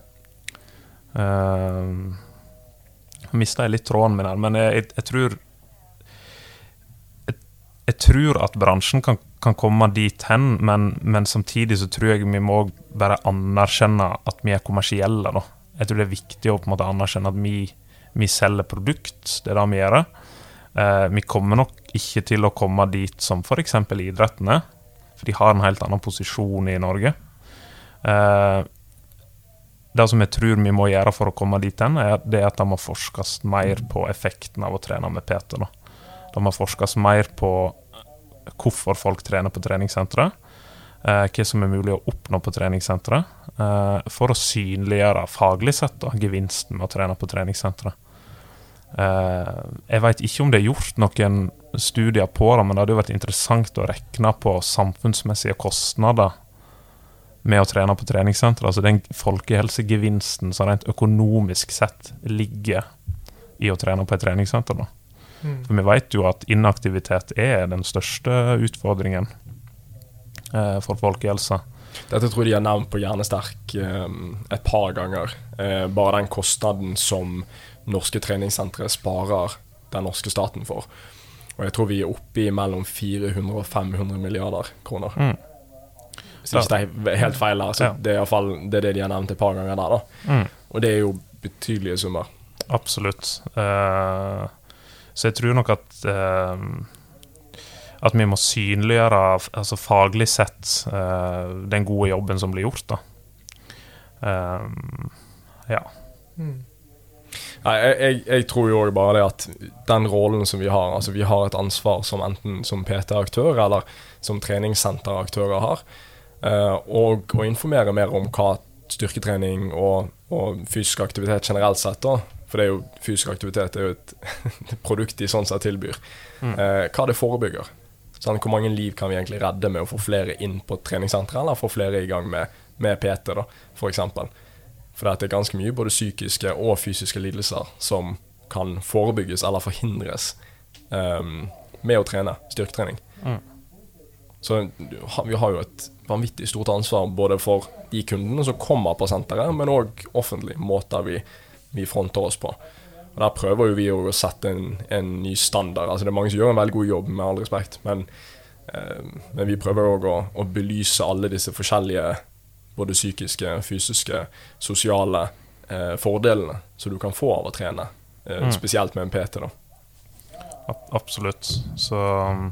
Uh, Mista jeg litt tråden min her, men jeg, jeg, jeg tror jeg, jeg tror at bransjen kan, kan komme dit hen, men, men samtidig så tror jeg vi må bare anerkjenne at vi er kommersielle. da. Jeg tror det er viktig å på en måte anerkjenne at vi, vi selger produkt, det er det vi gjør. Eh, vi kommer nok ikke til å komme dit som f.eks. idretten er, for de har en helt annen posisjon i Norge. Eh, det som jeg tror vi må gjøre for å komme dit hen, er det at det må forskes mer på effekten av å trene med PT. Da. Det må forskes mer på hvorfor folk trener på treningssenteret. Eh, hva som er mulig å oppnå på treningssenteret. Eh, for å synliggjøre faglig sett da, gevinsten med å trene på treningssenteret. Eh, jeg vet ikke om det er gjort noen studier på det, men det hadde jo vært interessant å regne på samfunnsmessige kostnader med å trene på treningssenter. Altså den folkehelsegevinsten som rent økonomisk sett ligger i å trene på et treningssenter. da. Mm. For vi vet jo at inaktivitet er den største utfordringen eh, for folkehelsa. Dette tror jeg de har nevnt på Hjernesterk eh, et par ganger. Eh, bare den kostnaden som norske treningssentre sparer den norske staten for. Og jeg tror vi er oppe i mellom 400 og 500 milliarder kroner. Mm. Hvis ikke det er helt feil, her, så Ja. det er i fall det, er det de har nevnt et par ganger der. da. Mm. Og det er jo betydelige summer. Absolutt. Uh, så jeg tror nok at uh, at vi må synliggjøre altså faglig sett eh, den gode jobben som blir gjort. da. Ja. Mm. Nei, jeg, jeg, tror jo bare det at den rollen som vi har Altså vi har et ansvar som enten som PT-aktør eller som treningssenteraktører har. eh, og å informere mer om hva styrketrening og, og fysisk aktivitet generelt sett da, For det er jo fysisk aktivitet er jo et produkt de sånn sett tilbyr. Mm. eh, hva det forebygger. Sånn, hvor mange liv kan vi egentlig redde med å få flere inn på treningssenteret, eller få flere i gang med, med PT, da, f.eks. For det er ganske mye både psykiske og fysiske lidelser som kan forebygges eller forhindres um, med å trene styrketrening. Mm. Så vi har jo et vanvittig stort ansvar både for de kundene som kommer på senteret, men òg offentlig måter vi, vi fronter oss på. Og Der prøver jo vi å sette en, en ny standard. Altså Det er mange som gjør en veldig god jobb, med all respekt, men, eh, men vi prøver òg å, å belyse alle disse forskjellige både psykiske, fysiske, sosiale eh, fordelene som du kan få av å trene. Eh, Mm. Spesielt med en PT, da. Absolutt. Så um,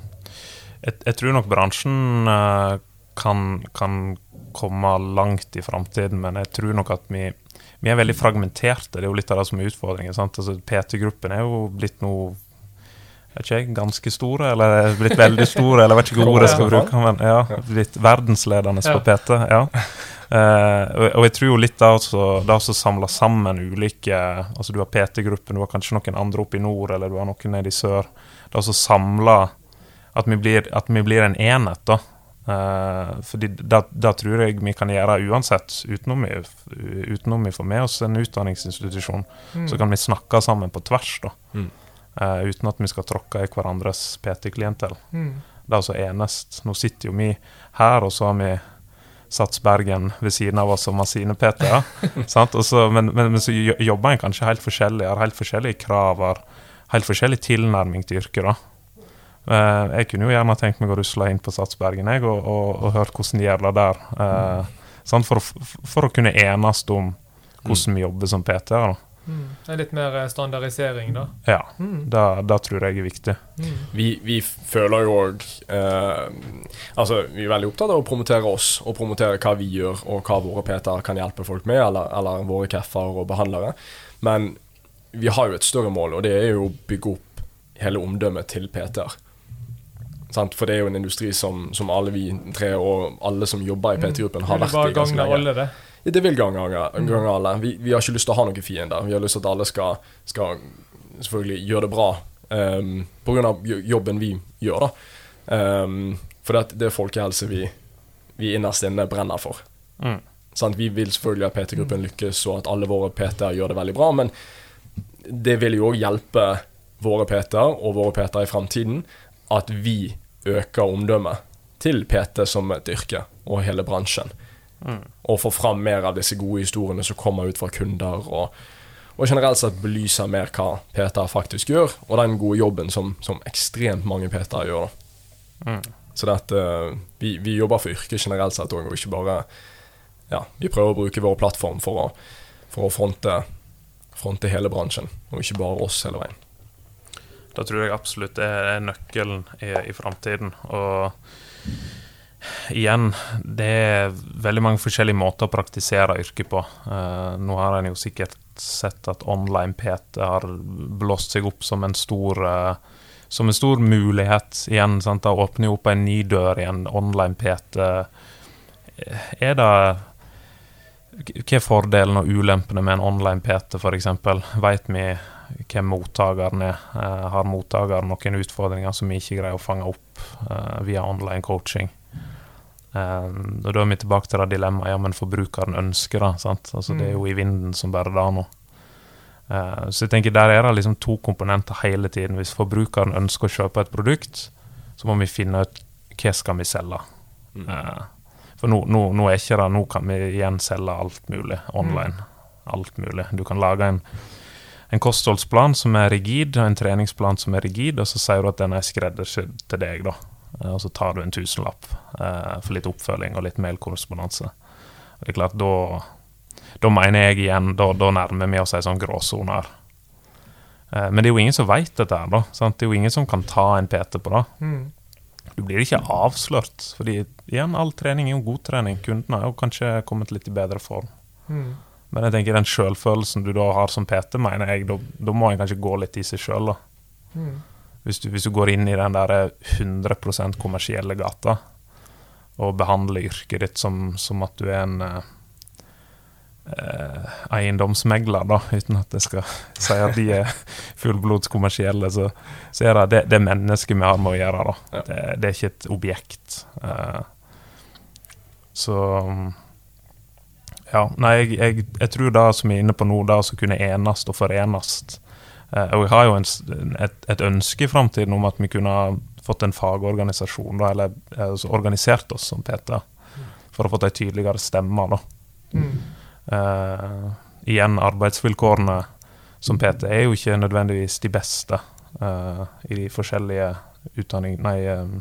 jeg, jeg tror nok bransjen eh, kan, kan komme langt i framtiden, men jeg tror nok at vi, vi er veldig fragmenterte. Det er jo litt av det som er utfordringen. Altså, PT-gruppen er jo blitt noe ikke jeg, ganske store, eller blitt veldig store, eller jeg vet ikke hvilke ord jeg skal bruke. men ja, Blitt verdensledende på PT. ja. Uh, og, jeg tror jo litt av det å samle sammen ulike altså Du har PT-gruppen, du har kanskje noen andre oppe i nord, eller du har noen nede i sør. Det å samle at vi, blir, at vi blir en enhet, da. Uh, fordi det tror jeg vi kan gjøre uansett, utenom vi, utenom vi får med oss en utdanningsinstitusjon. Mm. Så kan vi snakke sammen på tvers, da. Mm. Uh, uten at vi skal tråkke i hverandres PT-klientell. Mm. Det er altså enest. Nå sitter jo vi her, og så har vi Sats Bergen ved siden av oss som har sine PT-er. men, men, men, så jobber en kanskje helt forskjellig, har helt forskjellige krav, har helt forskjellig tilnærming til yrket. da. Uh, jeg kunne jo gjerne tenkt meg å rusle inn på Satsbergen jeg, og, og, og hørt hvordan de gjør det der. Uh, for, å, for, å, kunne enes om hvordan vi jobber som PT-er. Mm. Det er litt mer eh, standardisering, da? Ja, mm. det, det, tror jeg er viktig. Mm. Vi, vi, føler jo òg eh, Altså, vi er veldig opptatt av å promotere oss, og promotere hva vi gjør, og hva våre PT-er kan hjelpe folk med, eller, eller våre KEF-er og behandlere. Men vi har jo et større mål, og det er jo å bygge opp hele omdømmet til PT-er. Sant? For det er jo en industri som, som, alle vi tre og alle som jobber i mm. PT-gruppen, har vært i ganske lenge. Alle det? Det vil gange, mm. alle. Vi, vi, har ikke lyst til å ha noen fiender. Vi har lyst til at alle skal, skal selvfølgelig gjøre det bra um, pga. jobben vi gjør. da um, For det, det er folkehelse vi, vi innerst inne brenner for. Mm. Vi vil selvfølgelig at PT-gruppen lykkes, og at alle våre PT-er gjør det veldig bra. Men det vil jo òg hjelpe våre PT-er og våre PT-er i framtiden at vi øker omdømmet til PT som et yrke, og hele bransjen. Mm. Og få fram mer av disse gode historiene som kommer ut fra kunder, og, og generelt sett belyser mer hva Peter faktisk gjør, og den gode jobben som, som ekstremt mange Peter gjør. Mm. Så dette, vi, vi, jobber for yrket generelt sett òg, og ikke bare ja, Vi prøver å bruke vår plattform for å, for å fronte, fronte hele bransjen, og ikke bare oss hele veien. Da tror jeg absolutt det er nøkkelen i, i framtiden. Og igjen, det er veldig mange forskjellige måter å praktisere yrket på. Uh, nå har en jo sikkert sett at online PT har blåst seg opp som en stor uh, som en stor mulighet igjen. Sant? Det åpner jo opp en ny dør i en online PT. Er det Hva er fordelen og ulempene med en online PT, f.eks.? Vet vi hvem mottakeren er. Uh, har mottakeren noen utfordringer som vi ikke greier å fange opp uh, via online coaching? Um, og Da er vi tilbake til det dilemmaet ja, men forbrukeren ønsker det. sant? Altså, mm. Det er jo i vinden som bare det nå. Uh, så jeg tenker Der er det liksom to komponenter hele tiden. Hvis forbrukeren ønsker å kjøpe et produkt, så må vi finne ut hva skal vi selge. Mm. for nå, nå, nå, er ikke det, nå kan vi igjen selge alt mulig online. Mm. Alt mulig. Du kan lage en en kostholdsplan som er rigid, og en treningsplan som er rigid, og så sier du at den er skreddersydd til deg, da. Eh, og så tar du en tusenlapp eh, for litt oppfølging og litt mailkorrespondanse. Det er klart, da, da mener jeg igjen, da, da nærmer vi oss ei sånn gråsone her. Eh, men det er jo ingen som veit dette her, da. Sant? Det er jo ingen som kan ta en PT på det. Mm. Du blir ikke avslørt, fordi igjen, all trening er jo god trening. Kundene har jo kanskje kommet litt i bedre form. Mm. Men jeg tenker den selvfølelsen du da har som PT, mener jeg, da, må en kanskje gå litt i seg sjøl. Mm. Hvis, hvis, du går inn i den der 100% kommersielle gata og behandler yrket ditt som, som at du er en eh, eiendomsmegler, da, uten at jeg skal si at de er fullblods kommersielle, så, så er det, det det mennesket vi har med å gjøre. da. Ja. Det, det, er ikke et objekt. Eh, så ja, nei, jeg, jeg, jeg, tror det som vi er inne på nå, det å kunne enes og forenes eh, Og jeg har jo en, et, et, ønske i framtiden om at vi kunne fått en fagorganisasjon, da, eller altså, organisert oss som PT, for å få ei tydeligere stemme. da. Mm. Uh, igjen, arbeidsvilkårene som PT er jo ikke nødvendigvis de beste uh, i de forskjellige utdanning... Nei, eh,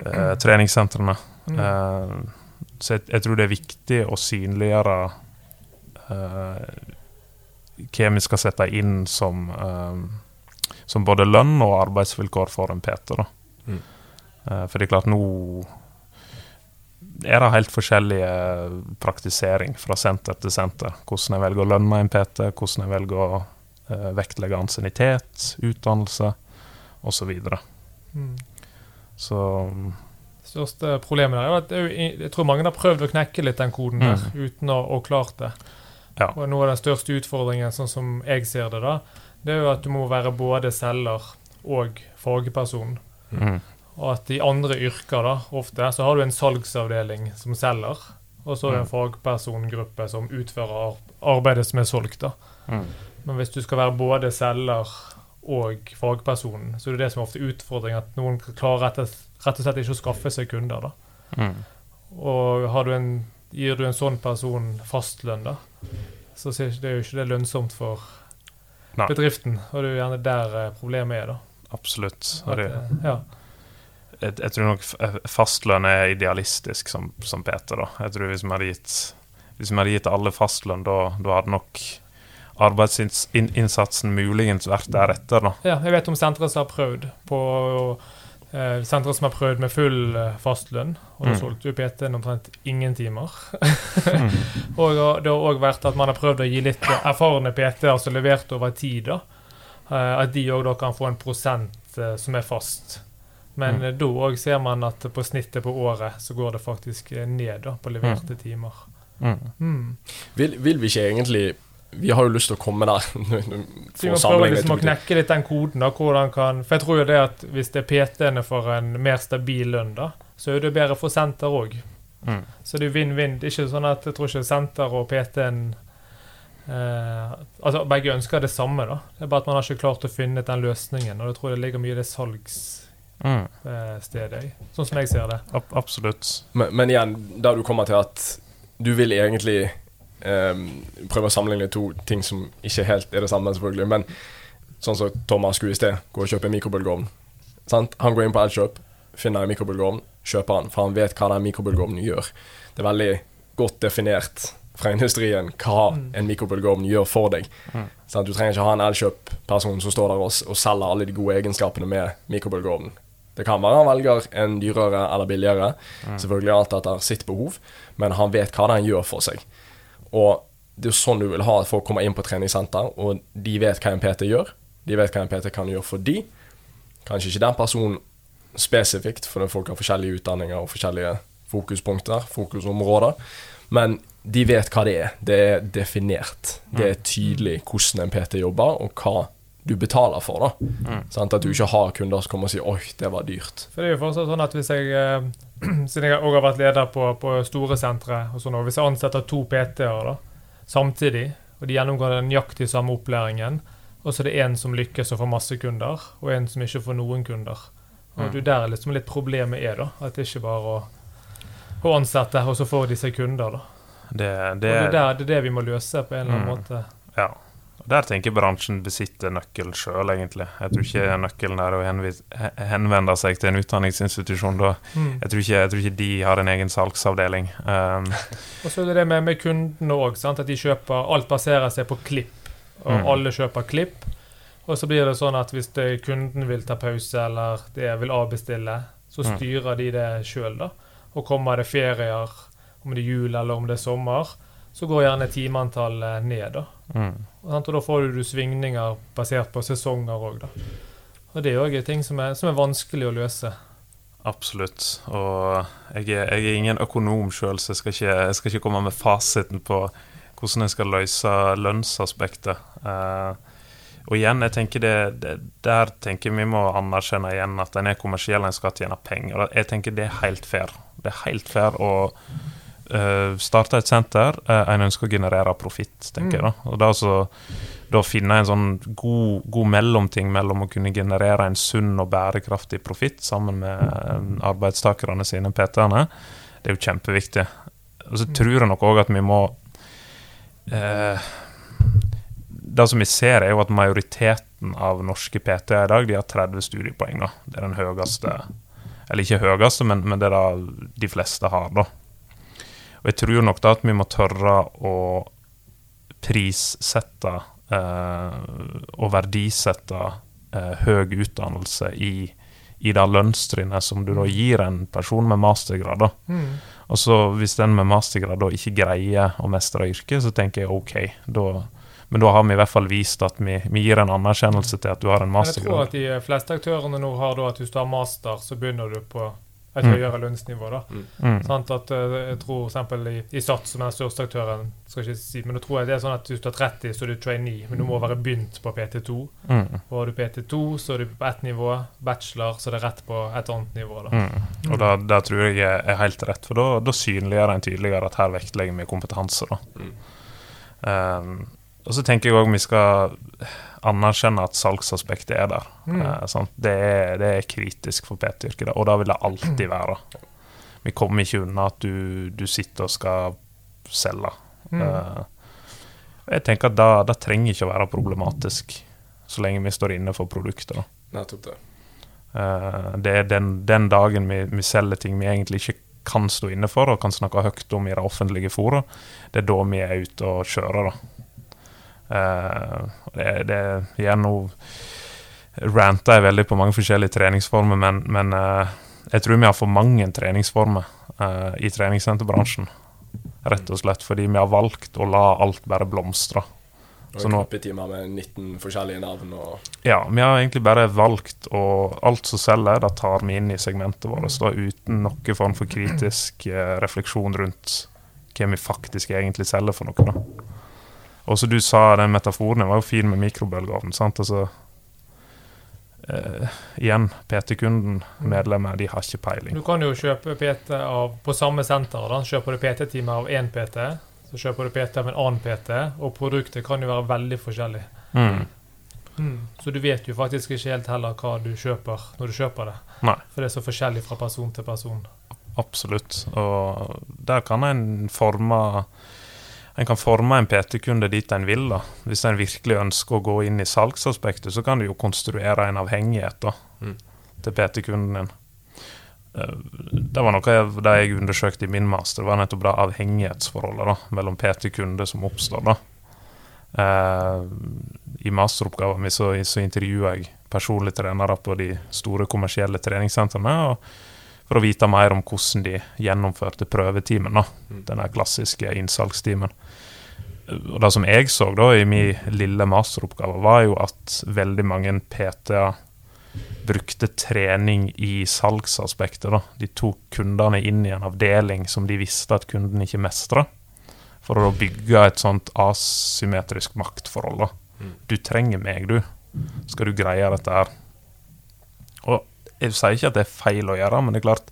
eh treningssentrene. Mm. Så jeg, jeg, tror det er viktig å synliggjøre hva vi skal sette inn som, eh, som både lønn og arbeidsvilkår for en PT. da. Mm. Eh, for det er klart, nå er det helt forskjellige praktisering fra senter til senter. Hvordan jeg velger å lønne en PT, hvordan jeg velger å eh, vektlegge ansiennitet, utdannelse osv. Mm. så største problemet der er at jeg tror mange har prøvd å knekke litt den koden der, Mm. uten å, å klart det. Ja. Og noe av den største utfordringen, sånn som jeg ser det, da, det er jo at du må være både selger og fagperson. mm, Og at i andre yrker, da, ofte, så har du en salgsavdeling som selger, og så er det en fagpersongruppe som utfører arbeidet som er solgt, da. mm, Men hvis du skal være både selger og fagperson, så er det det som er ofte utfordringen, at noen klarer rett og slett ikke å skaffe seg kunder, da. mm. Og har du en, gir du en sånn person fastlønn, da, så er det er jo ikke det lønnsomt for Nei. bedriften. Og det er jo gjerne der eh, problemet er, da. Absolutt. At, det, eh, ja. jeg, jeg tror nok fastlønn er idealistisk som, som Peter. da. Jeg tror Hvis vi hadde gitt, hvis vi hadde gitt alle fastlønn, da, da hadde nok arbeidsinnsatsen muligens vært deretter. da. ja, jeg vet om senteret som har prøvd på eh, Sentre som har prøvd med full eh, fastlønn, og da Mm. solgte jo PT-en omtrent ingen timer. Mm. Og det har òg vært at man har prøvd å gi litt erfarne PT-er som levert over tid, da. Eh, At de òg kan få en prosent eh, som er fast. Men Mm. da òg ser man at på snittet på året så går det faktisk ned da, på leverte timer. Mm. Mm. Vil, vil vi ikke egentlig Vi har jo lyst til å komme der. Så vi må prøve liksom å knekke litt den koden. da, hvordan kan, For jeg tror jo det at hvis det er PT-ene får en mer stabil lønn, da, så er det bedre for senter òg. Mm. Så det er vinn-vinn. Det er ikke sånn at jeg tror ikke senter og PT-en eh, Altså begge ønsker det samme, da. Det er bare at man har ikke klart å finne den løsningen. Og jeg tror det ligger mye i det salgsstedet Mm. i. Sånn som jeg ser det. Ab absolutt. Men, men igjen, der du kommer til at du vil egentlig ehm, prøve å sammenligne to ting som ikke helt er det samme, selvfølgelig. Men sånn som Thomas skulle i sted, gå og kjøpe en mikrobølgeovn. Sant? Han går inn på Elkjøp, finner en mikrobølgeovn, kjøper han, for han vet hva den mikrobølgeovnen gjør. Det er veldig godt definert fra industrien hva Mm. en mikrobølgeovn gjør for deg. Mm. Sant? Du trenger ikke ha en Elkjøp-person som står der og, og selger alle de gode egenskapene med mikrobølgeovnen. Det kan være han velger en dyrere eller billigere, Mm. selvfølgelig alt etter sitt behov, men han vet hva den gjør for seg. Og det er jo sånn du vil ha at folk kommer inn på treningssenter, og de vet hva en PT gjør. De vet hva en PT kan gjøre for de. Kanskje ikke den personen spesifikt, for folk har forskjellige utdanninger og forskjellige fokuspunkter, fokusområder, men de vet hva det er. Det er definert. Det er tydelig hvordan en PT jobber, og hva du betaler for. da. Mm. Sånn, At du ikke har kunder som kommer og sier 'oi, det var dyrt'. For det er jo fortsatt sånn at hvis jeg eh, Siden jeg òg har vært leder på, på store sentre, og sånn, og hvis jeg ansetter to PT-er da, samtidig, og de gjennomgår den nøyaktig samme opplæringen, og så er det én som lykkes og får masse kunder, og en som ikke får noen kunder. Og du, det er der liksom litt problemet er, da. At det ikke bare å, å ansette, og så får de seg kunder, da. Det, Og det, det er der, det er det vi må løse på en eller annen Mm. måte. Ja. Der tenker bransjen besitter nøkkelen sjøl, egentlig. Jeg tror ikke nøkkelen er å henvende seg til en utdanningsinstitusjon. Da. Mm. Jeg, tror ikke, jeg tror ikke de har en egen salgsavdeling. Um, Og så er det det med, med kundene òg, at de kjøper Alt baserer seg på klipp, og Mm. alle kjøper klipp. Og så blir det sånn at hvis det, kunden vil ta pause eller det vil avbestille, så Mm. styrer de det sjøl, da. Og kommer det ferier, om det er jul eller om det er sommer, så går gjerne timeantallet ned, da. mm. Og, da får du svingninger basert på sesonger òg. Og det er òg ting som er, som er vanskelig å løse. Absolutt. Og jeg er, jeg er ingen økonom sjøl, så jeg skal, ikke, jeg skal ikke komme med fasiten på hvordan jeg skal løse lønnsaspektet. Uh, og igjen, jeg tenker det, det, der tenker vi må anerkjenne igjen at en er kommersiell, en skal tjene penger. Jeg tenker det er helt fair. Det er helt fair å eh, starte et senter. uh, en ønsker å generere profitt, tenker jeg. da. Og da så da finne en sånn god, god mellomting mellom å kunne generere en sunn og bærekraftig profitt sammen med eh, arbeidstakerne sine, PT-ene, det er jo kjempeviktig. Og så Mm. tror jeg nok òg at vi må eh, Det som vi ser, er jo at majoriteten av norske PT-er i dag de har 30 studiepoeng. da. Det er den høyeste Eller ikke høyeste, men, men det er det de fleste har, da. Og jeg tror nok da at vi må tørre å prissette eh, og verdisette eh, høy utdannelse i, i det lønnstrinnet som du da gir en person med mastergrad. da. Mm. Og så hvis den med mastergrad da ikke greier å mestre yrket, så tenker jeg OK. Da, men da har vi i hvert fall vist at vi, vi gir en anerkjennelse til at du har en Men jeg tror at de fleste aktørene nå har da at hvis du har master, så begynner du på et Mm. høyere lønnsnivå. da. Mm. Sånn At, eh, jeg tror eksempel i, i SATS, som er den største aktøren, skal jeg ikke si, men da tror jeg det er sånn at hvis du er 30, så er du trainee, men du må være begynt på PT2. Mm. Og har du PT2, så er du på ett nivå. Bachelor, så er det rett på et annet nivå. da. Mm. Og da, da tror jeg er er helt rett, for da, da synliggjør en tydeligere at her vektlegger vi kompetanse. da. Mm. Um, og så tenker jeg òg vi skal anerkjenne at salgsaspektet er der. Mm. Eh, sant? Det, er, det er kritisk for PT-yrket, og det vil det alltid være. Vi kommer ikke unna at du, du sitter og skal selge. Mm. Eh, jeg tenker at det, det trenger ikke å være problematisk, så lenge vi står inne for produktet. da. Nettopp det. Eh, det er den, den dagen vi, vi selger ting vi egentlig ikke kan stå inne for og kan snakke høyt om i det offentlige fora, det er da vi er ute og kjører. da. Eh, det, det igjen nå ranta jeg veldig på mange forskjellige treningsformer, men, men uh, jeg tror vi har for mange treningsformer uh, i treningssenterbransjen. Rett og slett fordi vi har valgt å la alt bare blomstre. Og knoppetimer med 19 forskjellige navn og Ja, vi har egentlig bare valgt å Alt som selger, det tar vi inn i segmentet vårt, da, uten noen form for kritisk refleksjon rundt hva vi faktisk egentlig selger for noe. da. Og som du sa, den metaforen var jo fin med mikrobølgeovn. sant? Altså, eh, igjen, PT-kunden, medlemmer, de har ikke peiling. Du kan jo kjøpe PT av, på samme senter. da. Kjøper du PT-time av én PT, så kjøper du PT av en annen PT, og produktet kan jo være veldig forskjellig. Mm. Så du vet jo faktisk ikke helt heller hva du kjøper når du kjøper det. Nei. For det er så forskjellig fra person til person. Absolutt. Og der kan en forme En kan forme en PT-kunde dit en vil. da. Hvis en virkelig ønsker å gå inn i salgsaspektet, så kan du jo konstruere en avhengighet da, Mm. til PT-kunden din. Eh, Det var noe av det jeg undersøkte i min master, var nettopp det avhengighetsforholdet da, mellom PT-kunde som oppstår. da. Eh, I masteroppgaven min så, så intervjua jeg personlige trenere på de store kommersielle treningssentrene. og for å vite mer om hvordan de gjennomførte prøvetimen. da, Mm. Den klassiske innsalgstimen. Og Det som jeg så da i min lille masteroppgave, var jo at veldig mange PT-er brukte trening i salgsaspektet. da. De tok kundene inn i en avdeling som de visste at kunden ikke mestra, for å bygge et sånt asymmetrisk maktforhold. da. Mm. Du trenger meg, du. Skal du greie dette her. Og jeg sier ikke at det er feil å gjøre, men det er klart,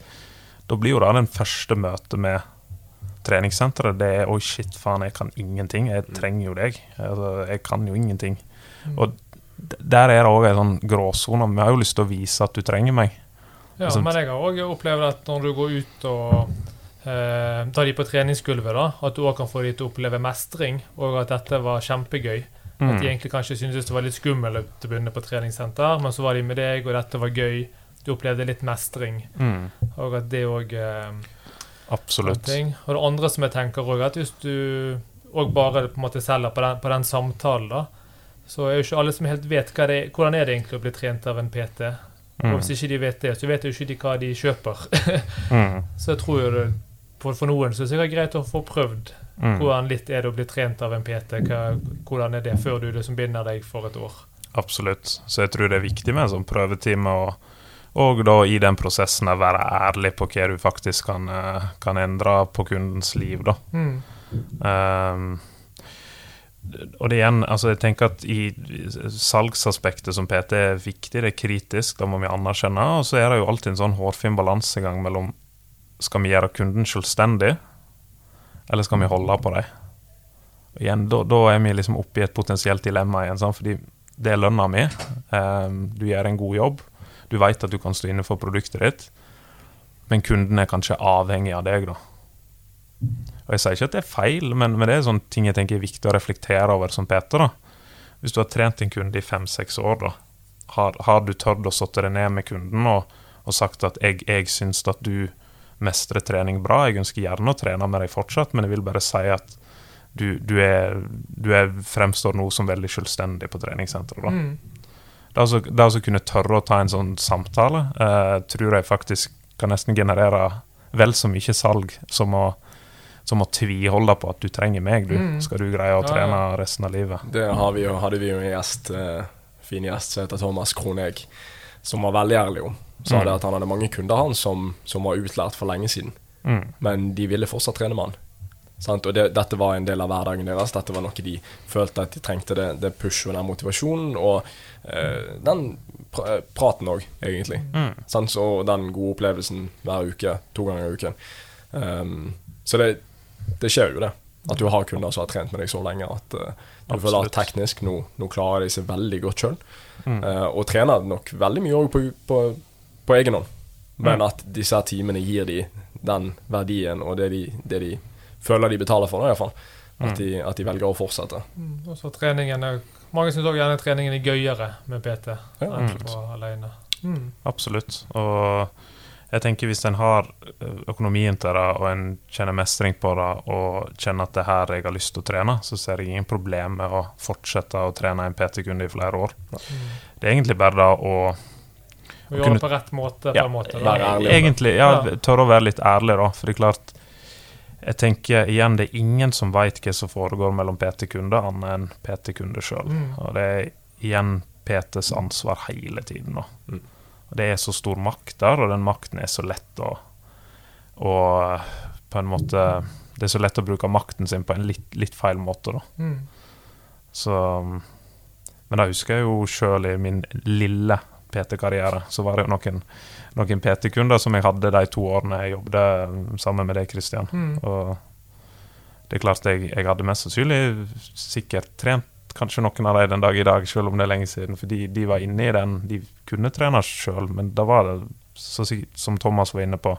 da blir jo det den første møtet med treningssenteret. Det er 'oi, shit, faen, jeg kan ingenting'. Jeg trenger jo deg. Altså, jeg kan jo ingenting. Og der er det òg en sånn gråsone. Vi har jo lyst til å vise at du trenger meg. Ja, Altså- men jeg har òg opplevd at når du går ut og eh, tar de på treningsgulvet, da, at du òg kan få de til å oppleve mestring, og at dette var kjempegøy. At de Mm. egentlig kanskje syntes det var litt skummelt å begynne på treningssenter, men så var de med deg, og dette var gøy. Du opplevde litt mestring, Mm. og at det òg eh, Absolutt. Og det andre som jeg tenker òg, at hvis du òg bare på en måte selger på den, på den samtalen, da, så er jo ikke alle som helt vet hva det, hvordan er det egentlig å bli trent av en PT. Mm. Og hvis ikke de vet det, så vet jo ikke de hva de kjøper. Mm. Så jeg tror jo det, for, for noen så er det sikkert greit å få prøvd Mm. hvordan litt er det å bli trent av en PT. Hva, hvordan er det før du liksom binder deg for et år. Absolutt. Så jeg tror det er viktig med en sånn prøvetime, og, og da i den prosessen være ærlig på hva du faktisk kan, eh, kan endre på kundens liv, da. Mm. Um, og det igjen, altså jeg tenker at i salgsaspektet som PT er viktig, det er kritisk, da må vi anerkjenne. Og så er det jo alltid en sånn hårfin balansegang mellom skal vi gjøre kunden selvstendig, eller skal vi holde på dem? Og igjen, da er vi liksom oppe i et potensielt dilemma igjen, sant? fordi det er lønna mi. um, du gjør en god jobb. Du vet at du kan stå inne for produktet ditt, men kunden er kanskje avhengig av deg, da. Og Jeg sier ikke at det er feil, men, men det er sånne ting jeg tenker er viktig å reflektere over som Peter. da. Hvis du har trent en kunde i fem-seks år, da, har, har du tørt å sette deg ned med kunden og, og sagt at jeg, jeg syns at du mestrer trening bra, jeg ønsker gjerne å trene med deg fortsatt, men jeg vil bare si at du, du, er, du er, fremstår nå som veldig selvstendig på treningssenteret. da. Mm. Det altså, det altså kunne tørre å ta en sånn samtale, eh, tror jeg faktisk kan nesten generere vel så mye salg som å, som å tviholde på at du trenger meg, du. Mm. Skal du greie å Ja, trene resten av livet. Det har vi jo, hadde vi jo en gjest, eh, fin gjest som heter Thomas Kroneg, som var veldig ærlig om. Sa Mm. det at han hadde mange kunder han som, som var utlært for lenge siden, Mm. men de ville fortsatt trene med han. Sant? Og det, dette var en del av hverdagen deres. Dette var noe de følte at de trengte, det, det push og den motivasjonen. Og eh, den pra eh, praten òg, egentlig. Mm. Sant? Så den gode opplevelsen hver uke, to ganger i uken. Um, så det, det skjer jo det. At du har kunder som har trent med deg så lenge at uh, du føler Absolutt. at teknisk nå, nå klarer de seg veldig godt sjøl. Mm. og trener nok veldig mye òg på, på, på egen hånd. Men Mm. at disse timene gir de den verdien og det de, det de føler de betaler for, i hvert fall. At, Mm. de, at de velger å fortsette. Mm. Og så treningen er, Mange syns også gjerne treningen er gøyere med PT Ja, enn absolutt. på alene. Mm. Absolutt. Og jeg tenker hvis en har eh, økonomien til det, og en kjenner mestring på det, og kjenner at det er her jeg har lyst til å trene, så ser jeg ingen problem med å fortsette å trene en PT-kunde i flere år. Mm. Det er egentlig bare da å gjøre det på rett måte. Ja, på en måte da. være ærlig. Egentlig, ja, Ja. tørre å være litt ærlig, da. For det er klart Jeg tenker igjen, det er ingen som veit hva som foregår mellom PT-kunder, annet enn PT-kunder sjøl. Mm. Og det er igjen PTs ansvar hele tiden. Mm. Og det er så stor makt der, og den makten er så lett å å på en måte Det er så lett å bruke makten sin på en litt, litt feil måte, da. Mm. Så Men da husker jeg jo sjøl i min lille PT-karriere, så var det jo noen, noen PT-kunder som jeg hadde de to årene jeg jobbet sammen med deg, Kristian. Mm. Og det er klart jeg, jeg hadde mest sannsynlig sikkert trent kanskje noen av dem den dag i dag, selv om det er lenge siden. For de, de var inne i den. De kunne trene sjøl, men da var det, så, som Thomas var inne på,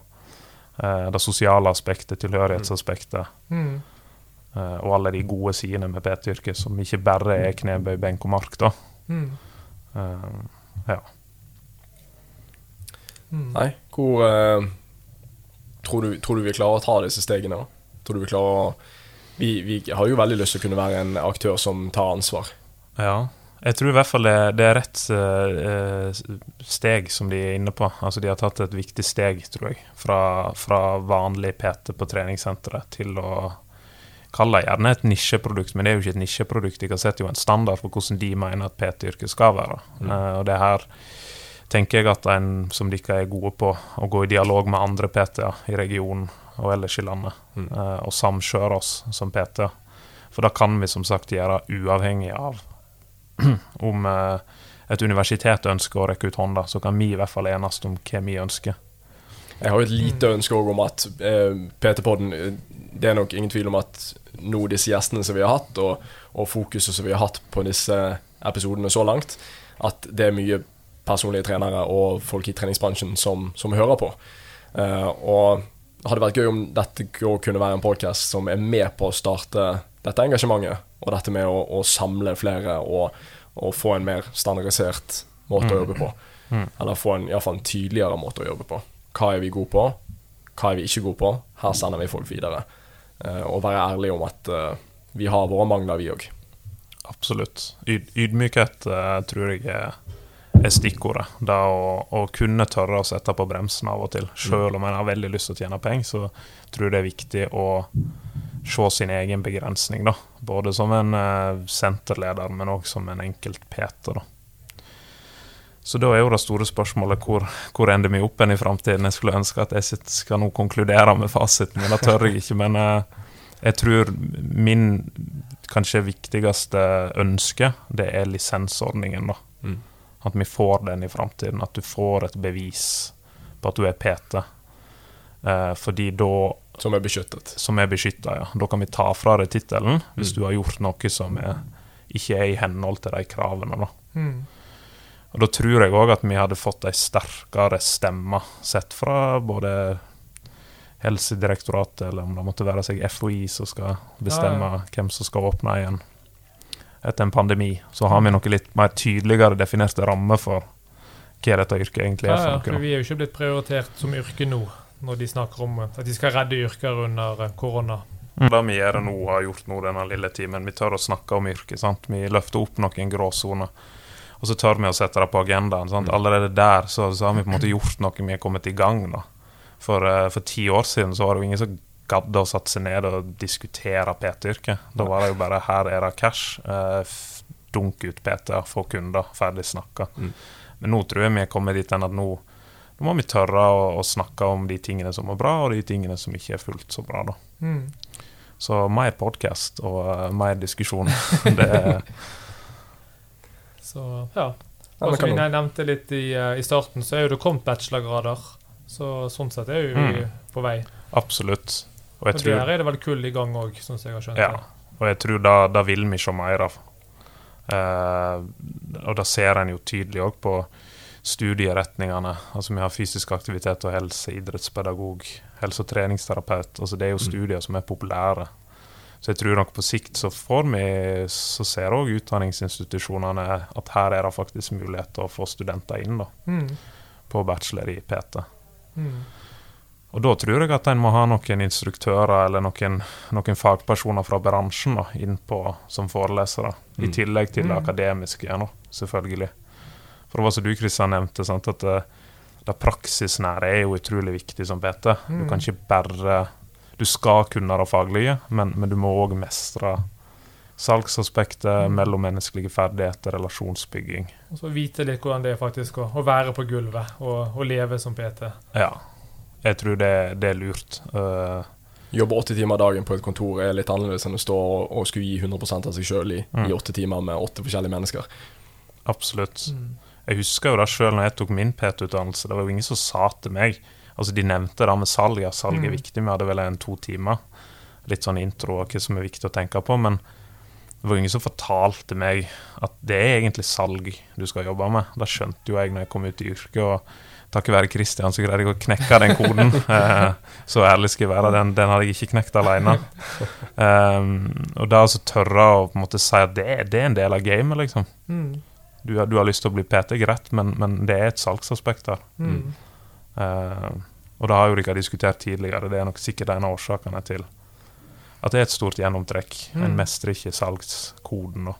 eh, det sosiale aspektet, tilhørighetsaspektet, Mm. eh, og alle de gode sidene med PT-yrket, som ikke bare er knebøy, benk og mark, da. Mm. Eh, Mm. Nei, hvor eh, tror, du, tror du vi klarer å ta disse stegene? da? Tror du vi klarer å vi, vi har jo veldig lyst til å kunne være en aktør som tar ansvar. Ja. Jeg tror i hvert fall det, det er rett uh, steg som de er inne på. Altså De har tatt et viktig steg, tror jeg, fra, fra vanlig PT på treningssenteret til å kalle det gjerne et nisjeprodukt, men det er jo ikke et nisjeprodukt. De har sett jo en standard for hvordan de mener at PT-yrket skal være. Mm. Uh, og det her tenker jeg at en som dere er gode på, å gå i dialog med andre PT-er i regionen og ellers i landet, Mm. eh, og samkjøre oss som PT-er. For da kan vi som sagt gjøre uavhengig av om eh, et universitet ønsker å rekke ut hånda, så kan vi i hvert fall enes om hva vi ønsker. Jeg har jo et lite ønske også om at eh, PT-podden eh, Det er nok ingen tvil om at nå disse gjestene som vi har hatt, og, og fokuset som vi har hatt på disse episodene så langt, at det er mye personlige trenere og folk i treningsbransjen som, som hører på. Uh, og det hadde vært gøy om dette kunne være en podkast som er med på å starte dette engasjementet, og dette med å, å samle flere og, og få en mer standardisert måte å jobbe på. Mm. Eller få en, iallfall en tydeligere måte å jobbe på. Hva er vi gode på? Hva er vi ikke gode på? Her sender vi folk videre. Uh, og være ærlig om at uh, vi har våre mangler, vi òg. Absolutt. Yd, ydmykhet tror jeg er, er stikkordet. Det å, å kunne tørre å sette på bremsen av og til. Selv om en har veldig lyst til å tjene penger, så tror jeg det er viktig å se sin egen begrensning. da. Både som en eh, senterleder, men òg som en enkelt Peter. da. Så da er jo det store spørsmålet hvor, hvor ender vi opp hen i framtiden? Jeg skulle ønske at jeg skal nå konkludere med fasiten, men det tør jeg ikke. Men eh, jeg tror min kanskje viktigste ønske, det er lisensordningen. da. Mm. At vi får den i framtiden. At du får et bevis på at du er PT. Eh, fordi da Som er beskyttet. Som er beskytta, ja. Da kan vi ta fra deg tittelen hvis Mm. du har gjort noe som er, ikke er i henhold til de kravene. da. Mm. Og Da tror jeg òg at vi hadde fått ei sterkere stemme, sett fra både Helsedirektoratet, eller om det måtte være seg FHI som skal bestemme hvem som skal åpne igjen etter en pandemi. Så har vi noe litt mer tydeligere definerte rammer for hva dette yrket egentlig er ja, ja, for noe. vi er jo ikke blitt prioritert som yrke nå, når de snakker om at de skal redde yrker under eh, korona. da. Det vi gjør nå, har gjort nå denne lille timen, vi tør å snakke om yrket. sant? Vi løfter opp noen gråsoner. Og så tør vi å sette det på agendaen. Sant? Allerede der så, så har vi på en måte gjort noe, vi er kommet i gang. da. For, eh, for ti år siden så var det jo ingen som gadd å sette seg ned og diskutere PT-yrket. Da var det jo bare 'her er det cash', uh, dunk ut PT, få kunder, ferdig snakka. Mm. Men nå tror jeg vi er kommet dit hen at nå, nå må vi tørre å, å snakke om de tingene som er bra, og de tingene som ikke er fullt så bra. da. Mm. Så mer podkast og uh, mer diskusjon. det er Så ja. Ja, Og som jeg nevnte litt i, uh, i starten, så er jo det kommet bachelorgrader. Så sånn sett er jo vi Mm. på vei. absolutt. Og jeg Og tror der er det vel kull i gang òg, sånn som jeg har skjønt Ja, det. og jeg tror da, da vil vi se mer av. Uh, og da ser en jo tydelig òg på studieretningene. Altså Vi har fysisk aktivitet og helse, idrettspedagog, helse- og treningsterapeut. Altså Det er jo Mm. studier som er populære. Så jeg tror nok på sikt så får vi Så ser òg utdanningsinstitusjonene at her er det faktisk mulighet til å få studenter inn da Mm. på bachelor i PT. Mm. Og da tror jeg at en må ha noen instruktører eller noen, noen fagpersoner fra bransjen da, innpå som forelesere. I Mm. tillegg til det Mm. akademiske, nå, selvfølgelig. For det var som du Kristian nevnte, sant, at det, det praksisnære er jo utrolig viktig som PT. Du Mm. kan ikke bare Du skal kunne det faglige, men, men du må òg mestre salgsaspektet, Mm. mellommenneskelige ferdigheter, relasjonsbygging. Og så vite litt hvordan det er faktisk å, å være på gulvet og, og leve som PT. Ja. Jeg tror det, det er lurt. Uh, Jobbe åtte timer dagen på et kontor er litt annerledes enn å stå og, og skulle gi 100% av seg sjøl i, Mm. timer med åtte forskjellige mennesker. absolutt. Mm. Jeg husker jo da sjøl når jeg tok min PT-utdannelse, det var jo ingen som sa til meg Altså, de nevnte det med salg, ja, salg er Mm. viktig, vi hadde vel en to timer. Litt sånn intro og hva som er viktig å tenke på, men det var ingen som fortalte meg at det er egentlig salg du skal jobbe med. Da skjønte jo jeg når jeg kom ut i yrket, og takket være Kristian så greide jeg å knekke den koden. Eh, så ærlig skal jeg være, den, den hadde jeg ikke knekt alene. Um, og da altså tørre å på en måte si at det, det er en del av gamet, liksom. Mm. Du, har- du har lyst til å bli PT, greit, men, men det er et salgsaspekt der. Mm. Uh, og det har jo dere diskutert tidligere, det er nok sikkert en av årsakene til at det er et stort gjennomtrekk. En Mm. mestrer ikke salgskoden. Da.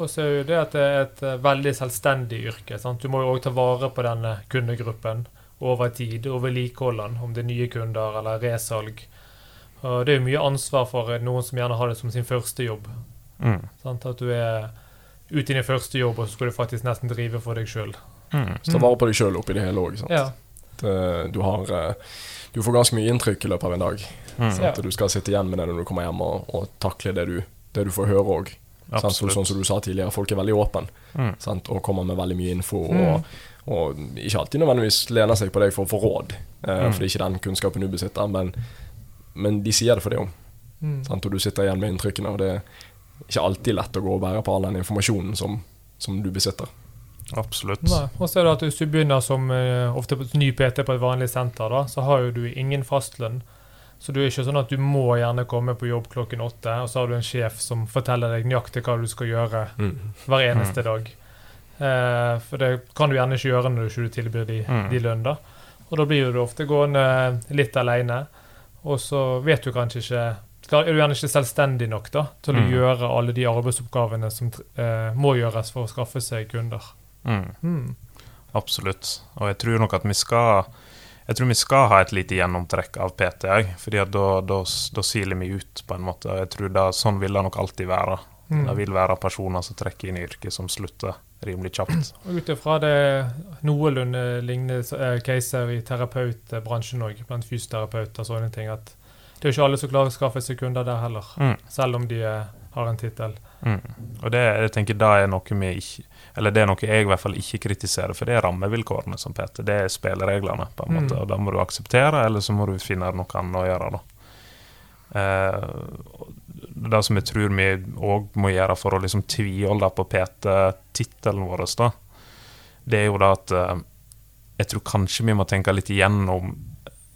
Og så er jo det at det er et eh, veldig selvstendig yrke. Sant? Du må jo òg ta vare på denne kundegruppen over tid, og vedlikeholde den, om det er nye kunder eller resalg. Og det er jo mye ansvar for eh, noen som gjerne har det som sin første jobb. Mm. Sant? At du er ute i din første jobb, og så skal du faktisk nesten drive for deg sjøl. Mm. Så ta vare på deg sjøl oppi det hele òg. Ja. Du, har, eh, du får ganske mye inntrykk i løpet av en dag. Mm. Sant? Ja. Du skal sitte igjen med det når du kommer hjem, og, og takle det du, det du får høre òg. Absolutt. Sånn som du sa tidligere, folk er veldig åpne Mm. sant? og kommer med veldig mye info. Mm. Og, og ikke alltid nødvendigvis lener seg på deg for å få råd, eh, Mm. for det er ikke den kunnskapen du besitter, men, men de sier det for det òg. Mm. Og du sitter igjen med inntrykkene, og det er ikke alltid lett å gå og bære på all den informasjonen som, som du besitter. Absolutt. Nei. Og så er det at hvis du begynner som eh, ofte på ny PT på et vanlig senter, da, så har jo du ingen fastlønn. Så du er ikke sånn at du må gjerne komme på jobb klokken åtte, og så har du en sjef som forteller deg nøyaktig hva du skal gjøre hver eneste dag. Eh, for det kan du gjerne ikke gjøre når du ikke tilbyr de, Mm. de lønn, da. Og da blir du ofte gående litt alene, og så vet du kanskje ikke er du gjerne ikke selvstendig nok da, til å Mm. gjøre alle de arbeidsoppgavene som eh, må gjøres for å skaffe seg kunder. Mm. Mm. Absolutt. Og jeg tror nok at vi skal Jeg tror vi skal ha et lite gjennomtrekk av PT òg, fordi da, da, da siler vi ut, på en måte. Jeg tror da, Sånn vil det nok alltid være. Mm. Det vil være personer som trekker inn i yrket, som slutter rimelig kjapt. Ut ifra det noenlunde lignende caser i terapeutbransjen òg, blant fysioterapeuter og sånne ting, at det er jo ikke alle som klarer å skaffe seg kunder der heller, Mm. selv om de eh, har en tittel. Mm. Og det, jeg tenker da er noe vi ikke Eller det er noe jeg i hvert fall ikke kritiserer, for det er rammevilkårene som PT. Det er spillereglene, på en Mm. måte. Og da må du akseptere, eller så må du finne noe annet å gjøre, da. Eh, det som jeg tror vi òg må gjøre for å liksom tviholde på PT-tittelen vår, da, det er jo da at eh, jeg tror kanskje vi må tenke litt igjennom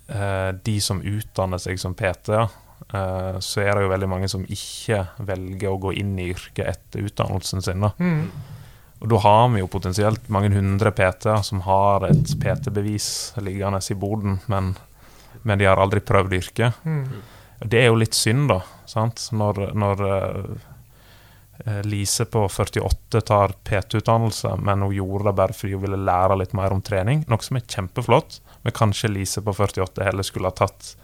eh, de som utdanner seg som PT. ja. Eh, så er det jo veldig mange som ikke velger å gå inn i yrket etter utdannelsen sin. da. Mm. Og da har vi jo potensielt mange hundre PT-er som har et PT-bevis liggende i boden, men, men de har aldri prøvd yrket. Mm. Det er jo litt synd, da. sant? Når, når uh, Lise på 48 tar PT-utdannelse, men hun gjorde det bare fordi hun ville lære litt mer om trening. Noe som er kjempeflott, men kanskje Lise på 48 heller skulle ha tatt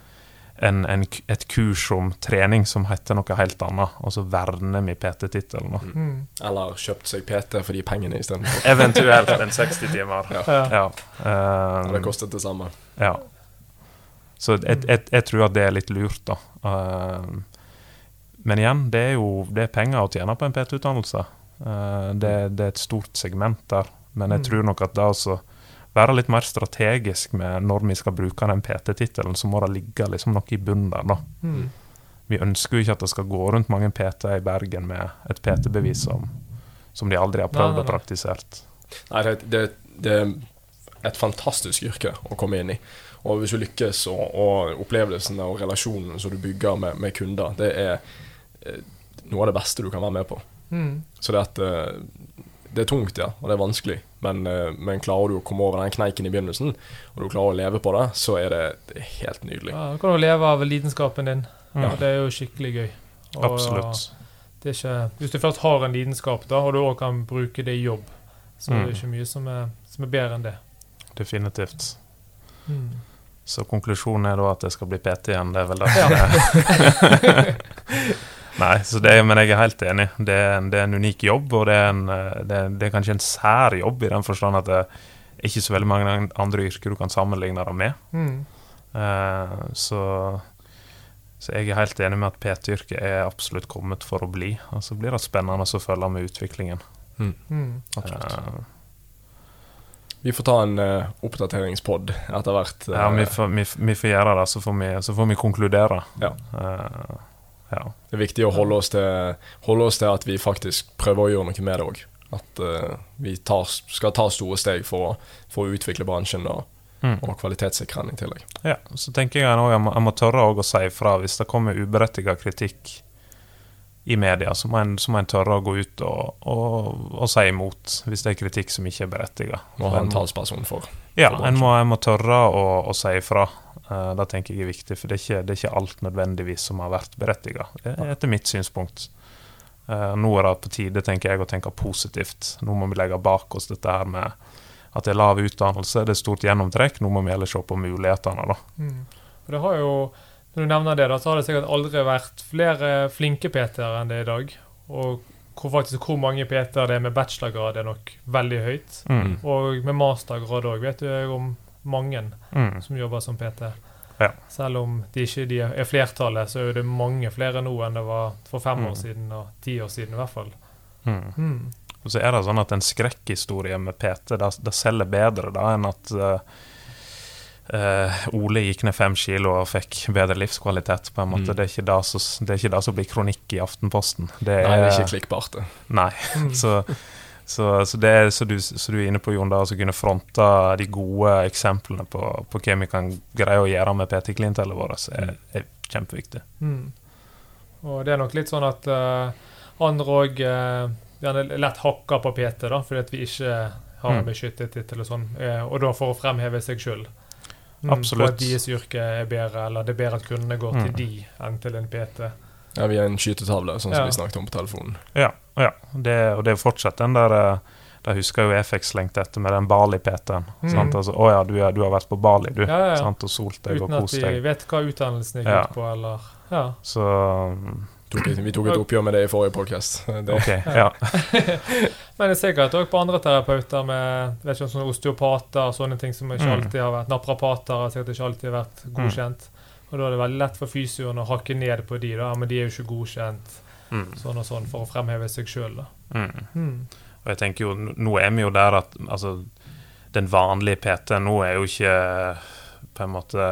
en, en, et kurs om trening som heter noe helt annet, og så verner vi PT-tittelen. Mm. Eller kjøpt seg PT for de pengene istedenfor. Eventuelt en 60 timer. Ja. Ja. Ja. eh, Det kostet det samme. ja. Så jeg, jeg, jeg tror at det er litt lurt, da. Um, men igjen, det er jo det er penger å tjene på en PT-utdannelse. Uh, det, det er et stort segment der. Men jeg Mm. tror nok at det å være litt mer strategisk med når vi skal bruke den PT-tittelen, så må det ligge liksom noe i bunnen der, da. Mm. Vi ønsker jo ikke at det skal gå rundt mange PT-er i Bergen med et PT-bevis som, som de aldri har Nei, prøvd nei, og praktisert. Nei, det, det, det er et fantastisk yrke å komme inn i. Og hvis du lykkes, og, og opplevelsene og relasjonen som du bygger med, med kunder, det er eh, noe av det beste du kan være med på. Mm. Så det, at, eh, det er tungt, ja, og det er vanskelig, men, eh, men klarer du å komme over den kneiken i begynnelsen, og du klarer å leve på det, så er det, det er helt nydelig. Ja, Du kan jo leve av lidenskapen din. Mm. Og det er jo skikkelig gøy. Og Absolutt. Det er ikke, hvis du først har en lidenskap, da, og du òg kan bruke det i jobb, så er det Mm. ikke mye som er, som er bedre enn det. Definitivt. Mm. Så konklusjonen er da at jeg skal bli PT igjen. Det er vel det. Ja. Nei, så det, men jeg er helt enig. Det er en, det er en unik jobb, og det er, en, eh, det, er, det er kanskje en sær jobb i den forstand at det er ikke så veldig mange andre yrker du kan sammenligne det med. Mm. Uh, så, så jeg er helt enig med at PT-yrket er absolutt kommet for å bli. Og så blir det spennende å følge med utviklingen. Mm. Absolutt. Eh, Vi får ta en uh, oppdateringspod etter hvert. Uh, ja, vi får, vi, vi får gjøre det, så får vi, så får vi konkludere. Ja. Eh, ja. Det er viktig å holde oss til, holde oss til at vi faktisk prøver å gjøre noe med det òg. At uh, vi tar, skal ta store steg for for å utvikle bransjen og, Mm. og kvalitetssikre den i tillegg. Ja, så tenker jeg nå jeg må, jeg må tørre å si ifra hvis det kommer uberettiget kritikk i media, så må en, så må en tørre å gå ut og, og, og si imot hvis det er kritikk som ikke er berettiget. Må ha En talsperson for. Ja, for en må, må tørre å, å si ifra. Eh, det tenker jeg er viktig, for det er ikke, det er ikke alt nødvendigvis som har vært berettiget, etter mitt synspunkt. Eh, nå er det på tide, tenker jeg, å tenke positivt. Nå må vi legge bak oss dette her med at det er lav utdannelse, det er stort gjennomtrekk. Nå må vi heller se på mulighetene, da. Mm. Det har jo, Når du nevner det, da, så har det sikkert aldri vært flere flinke PT-er enn det er i dag. Og hvor faktisk hvor mange PT-er det er med bachelorgrad, er nok veldig høyt. Mm. Og med mastergrad òg, vet du om mange Mm. som jobber som PT. Ja. Selv om de ikke de er flertallet, så er det mange flere nå enn det var for fem år Mm. siden og ti år siden i hvert fall. Mm. Mm. Og så er det sånn at en skrekkhistorie med PT, det, det selger bedre da enn at uh, Uh, Ole gikk ned fem kilo og fikk bedre livskvalitet. på en måte. Mm. Det, er ikke det, som, det er ikke det som blir kronikk i Aftenposten. Det er, Nei, det er ikke klikkbart, det. Nei. Mm. Så, så, så det så du, så du er inne på, Jon, der, å kunne fronte de gode eksemplene på, på hva vi kan greie å gjøre med PT-klientellet vårt, er, er kjempeviktig. Mm. Og det er nok litt sånn at uh, andre òg gjerne lett hakker på PT, da, fordi at vi ikke har Mm. beskyttet og sånn, uh, og da for å fremheve seg sjøl. Mm, Absolutt. For at deres yrke er bedre, eller det er bedre at kundene går til Mm. de enn til en PT. Ja, vi har en skytetavle, sånn som Ja. vi snakket om på telefonen. Ja, ja. Det, og det er fortsatt den der Da Det husker jo Efex lengte etter med den Bali-PT-en. Mm. Altså, 'Å ja, du, ja du har vært på Bali, du.' Ja, ja, ja. Sant? Og solt deg og Uten at kost de vet hva utdannelsen gikk Ja. ut på, eller Ja. Så mm, vi tok et oppgjør med det i forrige podkast. OK. Ja. Men det er sikkert òg på andre terapeuter med vet ikke, sånne osteopater og sånne ting som ikke Mm. alltid har vært Naprapater har sikkert ikke alltid vært godkjent. Og da er det veldig lett for fysioen å hakke ned på de, da. Men de er jo ikke godkjent, Mm. sånn og sånn, for å fremheve seg sjøl, da. Mm. Mm. Og jeg tenker jo, Nå er vi jo der at altså, den vanlige PT nå er jo ikke på en måte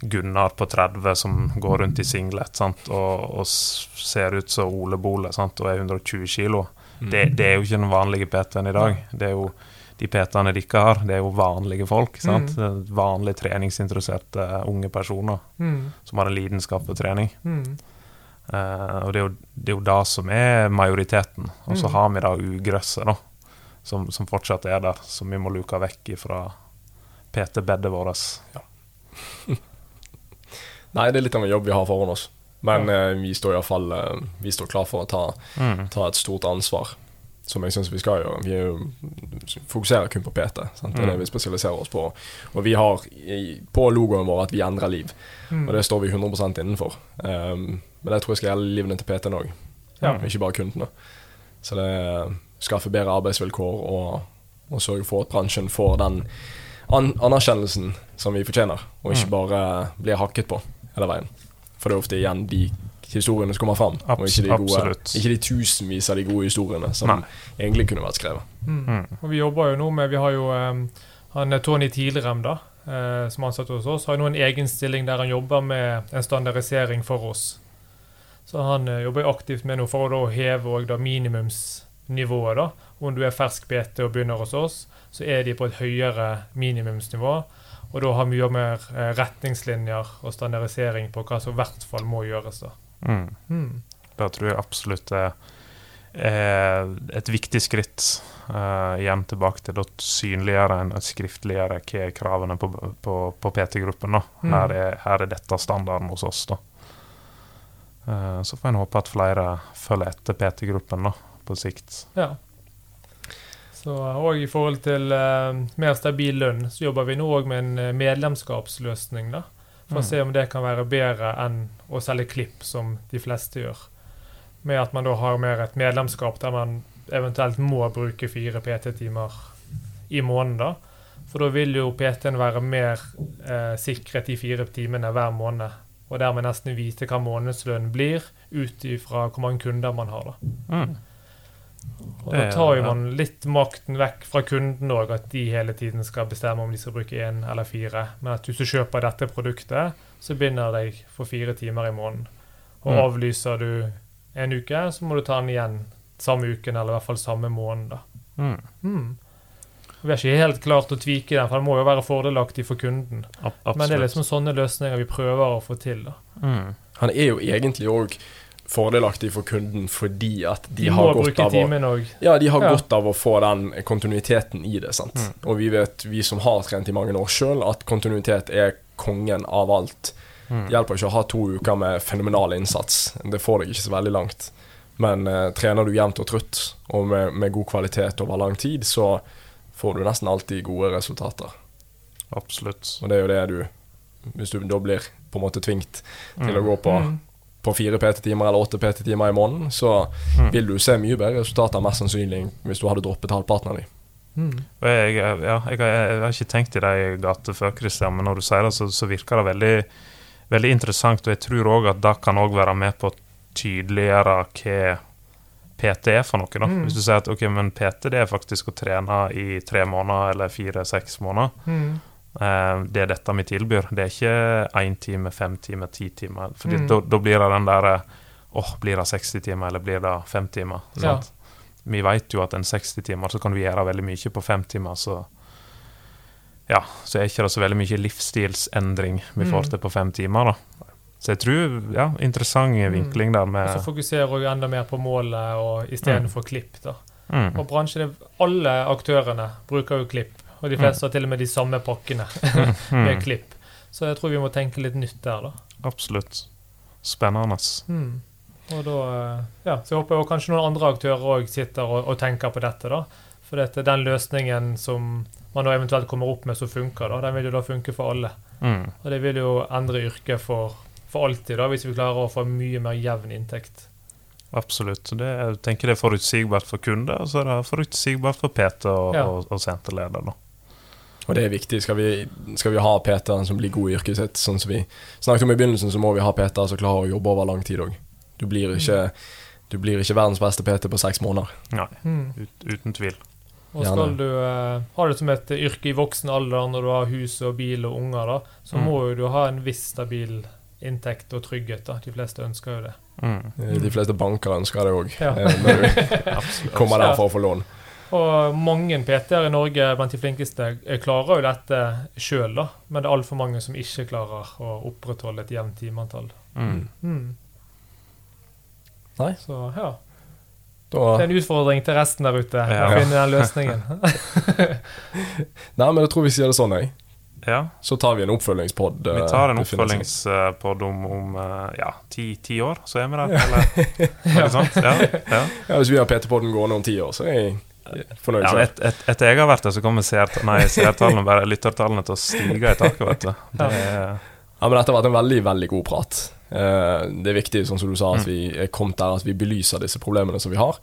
Gunnar på 30 som går rundt i singlet sant? Og, og ser ut som Ole Bole sant? og er 120 kilo. Mm. Det, det er jo ikke den vanlige PT-en i dag. Det er jo De PT-ene dere har, det er jo vanlige folk. sant? Det er Vanlige treningsinteresserte unge personer Mm. som har en lidenskap for trening. Mm. Uh, og det er, jo, det er jo det som er majoriteten. Og så Mm. har vi da ugresset, da, som, som fortsatt er der, som vi må luke vekk fra PT-bedet vårt. Nei, det er litt av en jobb vi har foran oss. Men eh, vi står iallfall uh, Vi står klar for å ta, Mm. ta et stort ansvar. Som jeg syns vi skal gjøre. Vi jo, fokuserer kun på PT. Sant? Det er det Mm. vi spesialiserer oss på. Og vi har i, på logoen vår at vi endrer liv. Mm. Og det står vi 100% innenfor. Um, men det tror jeg skal gjelde livene til PT-en òg, Ja. ikke bare kundene. Så det skaffer skaffe bedre arbeidsvilkår og, og sørge for at bransjen får den an anerkjennelsen som vi fortjener, og ikke Mm. bare blir hakket på hele veien. For det er ofte igjen de historiene som kommer fram, og ikke de, gode, ikke de tusenvis av de gode historiene som Nei. egentlig kunne vært skrevet. Mm. Mm. Og vi jobber jo nå med Vi har jo um, han eh, Tony Tilrem, da, uh, som er ansatt hos oss, har nå en egen stilling der han jobber med en standardisering for oss. Så han uh, jobber jo aktivt med noe for å da heve og da minimumsnivået. da. Om du er fersk BT og begynner hos oss, så er de på et høyere minimumsnivå. Og da har mye mer retningslinjer og standardisering på hva som i hvert fall må gjøres. da. Mm. Mm. Det tror jeg absolutt er, er et viktig skritt. igjen tilbake til å synliggjøre en skriftligere hva er kravene på, på, på PT-gruppen. Mm. Her, er, her er dette standarden hos oss. da. Uh, så får en håpe at flere følger etter PT-gruppen på sikt. Ja. Så, og I forhold til uh, mer stabil lønn, så jobber vi nå òg med en medlemskapsløsning. da, For Mm. å se om det kan være bedre enn å selge klipp, som de fleste gjør. Med at man da har mer et medlemskap der man eventuelt må bruke fire PT-timer i måneden. da. For da vil jo PT-en være mer eh, sikret de fire timene hver måned. Og dermed nesten vite hva månedslønnen blir, ut ifra hvor mange kunder man har. da. Mm. Og da er- tar jo man litt makten vekk fra kunden òg, at de hele tiden skal bestemme om de skal bruke én eller fire. Men at hvis du kjøper dette produktet, så binder deg for fire timer i måneden. Og Mm. avlyser du en uke, så må du ta den igjen samme uken, eller i hvert fall samme måned. da. Mm. Mm. Vi har ikke helt klart å tvike den, for den må jo være fordelaktig for kunden. Ab Men det er liksom sånne løsninger vi prøver å få til. da. mm. Han er jo egentlig òg fordelaktig for kunden fordi at de, De har godt av å. Ja, de har Ja. godt av å få den kontinuiteten i det. sant? Mm. Og vi vet, vi som har trent i mange år sjøl, at kontinuitet er kongen av alt. Mm. Det hjelper ikke å ha to uker med fenomenal innsats. Det får deg ikke så veldig langt. Men eh, trener du jevnt og trutt og med, med god kvalitet over lang tid, så får du nesten alltid gode resultater. Absolutt. Og det er jo det du Hvis du da blir på en måte tvingt til å Mm. gå på, Mm. På fire PT-timer eller åtte PT-timer i måneden, så Mm. vil du se mye bedre resultater mest sannsynlig hvis du hadde droppet halvparten av dem. Mm. Jeg, ja, jeg, har- jeg har ikke tenkt i de gatene før, Christian, men når du sier det, så, så virker det veldig, veldig interessant. Og jeg tror òg at det kan også være med på å tydeliggjøre hva PT er for noe. da. Mm. Hvis du sier at ok, men PT det er faktisk å trene i tre måneder eller fire-seks måneder. Mm. Eh, det er dette vi tilbyr. Det er ikke én time, fem timer, ti timer. Fordi Mm. da, da blir det den derre åh, blir det 60 timer, eller blir det fem timer? Ja. Vi vet jo at en 60 timer så kan du gjøre veldig mye. På fem timer så Ja, så er ikke det så veldig mye livsstilsendring vi får Mm. til på fem timer, da. Så jeg tror, ja, interessant Mm. vinkling der Og så fokuserer du enda mer på målet og istedenfor klipp. da. mm. Og bransjen, alle aktørene bruker jo klipp, og de fleste har til og med de samme pakkene med Mm. klipp. Så jeg tror vi må tenke litt nytt der, da. Absolutt. Spennende. Mm. Og da, eh, ja, Så jeg håper jeg kanskje noen andre aktører òg sitter og, og tenker på dette. da. For dette, den løsningen som man da eventuelt kommer opp med som funker, da, den vil jo da funke for alle. Mm. Og det vil jo endre yrket for, for alltid, da, hvis vi klarer å få mye mer jevn inntekt. Absolutt. Det, jeg tenker det er forutsigbart for kunder, og så er det forutsigbart for PT og, Ja. og, og senterleder. da. Og det er viktig. Skal vi, skal vi ha PT-er som blir god i yrket sitt, sånn som vi snakket om i begynnelsen, så må vi ha PT-er som klarer å jobbe over lang tid òg. Du blir ikke du blir ikke verdens beste PT på seks måneder. Nei, Mm. ut, uten tvil. Og skal du eh, ha det som et yrke i voksen alder når du har hus og bil og unger, da, så Mm. må jo du ha en viss stabil inntekt og trygghet. da. De fleste ønsker jo det. Mm. Eh, De fleste banker ønsker det òg, Ja. når du kommer der for å få lån. Og mange PT-er i Norge blant de flinkeste eh, klarer jo dette sjøl. Men det er altfor mange som ikke klarer å opprettholde et jevnt timeantall. Mm. Mm. Nei. Så ja. Da, Det er en utfordring til resten der ute Ja. å finne den løsningen. nei, men jeg tror vi sier det sånn, jeg. Ja, så tar vi en oppfølgingspod. vi eh, tar en definitivt. oppfølgingspod om, om eh, ja, ti, ti år, så er vi der. Eller ja. sånt. Ja, ja. Ja, Hvis vi har PT-podden gående om ti år, så er jeg fornøyd ja et, et, etter jeg har vært der, så kommer seert- nei, seertallene bare lyttertallene til å stige i taket, vet du. Det er, Ja, men Dette har vært en veldig veldig god prat. Eh, det er viktig sånn som du sa, at Mm. vi er kommet der at vi belyser disse problemene som vi har,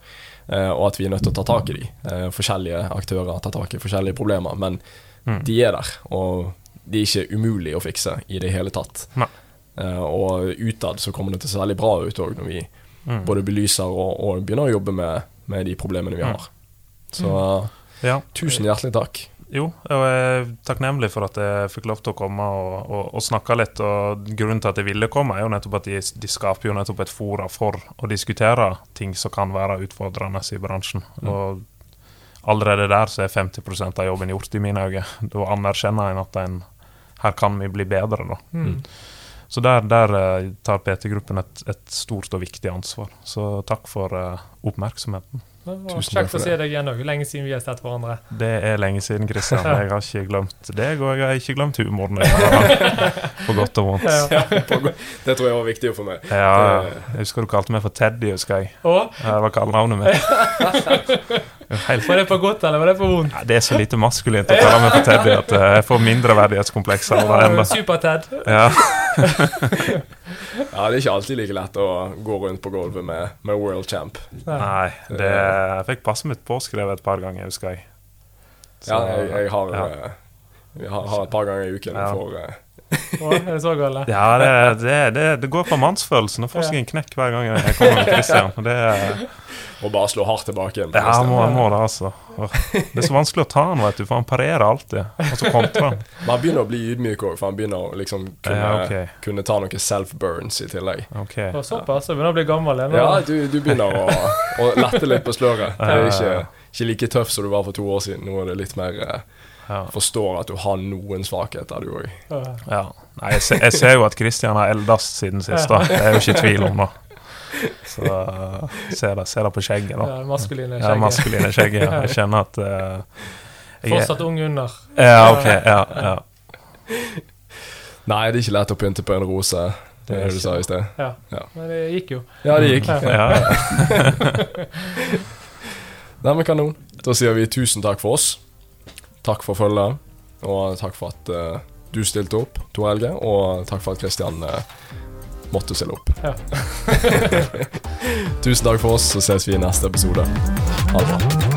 eh, og at vi er nødt til å ta tak i de. Eh, forskjellige aktører tar tak i forskjellige problemer, men Mm. de er der. Og de er ikke umulig å fikse i det hele tatt. Nei. Eh, og utad så kommer det til å se veldig bra ut òg, når vi mm. både belyser og, og begynner å jobbe med, med de problemene vi Mm. har. Så Ja. tusen hjertelig takk. Jo, og jeg er takknemlig for at jeg fikk lov til å komme og, og, og snakke litt. Og grunnen til at jeg ville komme, er jo nettopp at de, de skaper jo nettopp et fora for å diskutere ting som kan være utfordrende i bransjen. Mm. Og allerede der så er 50% av jobben gjort, i mine øyne. Da anerkjenner en at en, her kan vi bli bedre, da. Mm. Så der, der eh, tar PT-gruppen et, et stort og viktig ansvar. Så takk for eh, oppmerksomheten. Det var Tusen takk Kjekt for å se deg igjen òg. Lenge siden vi har sett hverandre. Det er lenge siden, Kristian. Jeg har ikke glemt deg, og jeg har ikke glemt humoren din. På godt og vondt. Ja. Det tror jeg var viktig for meg. Ja, jeg husker du kalte meg for Teddy, husker jeg. Det var kallenavnet mitt. Helt, var det på godt, eller var det på vondt? ja, det er så lite maskulint å kalle meg for Teddy at eh, jeg får mindreverdighetskomplekser av det ennå. Super-Ted. Ja. Ja, Det er ikke alltid like lett å gå rundt på gulvet med, med world champ. Nei, det, jeg fikk passet mitt påskrevet et par ganger, husker jeg. Så, Ja, jeg, jeg har, ja. eh, jeg har, har et par ganger i uken Ja. for eh, Å, er det så galt? Ja, det, det, det, det går på mannsfølelsen. Nå får jeg en knekk hver gang jeg kommer med Christian. og Det, er- Må bare slå hardt tilbake igjen. ja, må, må det, altså. Det er så vanskelig å ta han, vet du, for han parerer alltid. Og så kontrer han. Men han begynner å bli ydmyk òg, for han begynner å liksom kunne, Ja, okay. kunne ta noen self-burns i tillegg. Okay. Og såpass, så begynner jeg å bli gammel igjen. Ja, du, du begynner å, å lette litt på sløret. Det er ikke, ikke like tøff som du var for to år siden. Nå er det litt mer eh, Ja. Forstår at du har noen svakheter, du òg. Ja. Ja. Nei, jeg, ser, jeg ser jo at Christian har eldes siden sist, da. Det er jo ikke tvil om da. Så uh, ser det, ser det på skjegget, da. Ja, maskuline Ja, skjegget. maskuline skjegget. Ja. Jeg kjenner at uh, jeg Fortsatt ung under. Ja, ok. Ja, ja. Nei, det er ikke lett å pynte på en rose. Det er det du sa i sted. Ja. Ja. Men det gikk jo. Ja, det gikk. Ja. ja. Nei, men kanon. Da sier vi tusen takk for oss. Takk for følget, og takk for at uh, du stilte opp, Tor Helge, og takk for at Kristian uh, måtte stille opp. Ja. tusen takk for oss, så ses vi i neste episode. Ha det bra.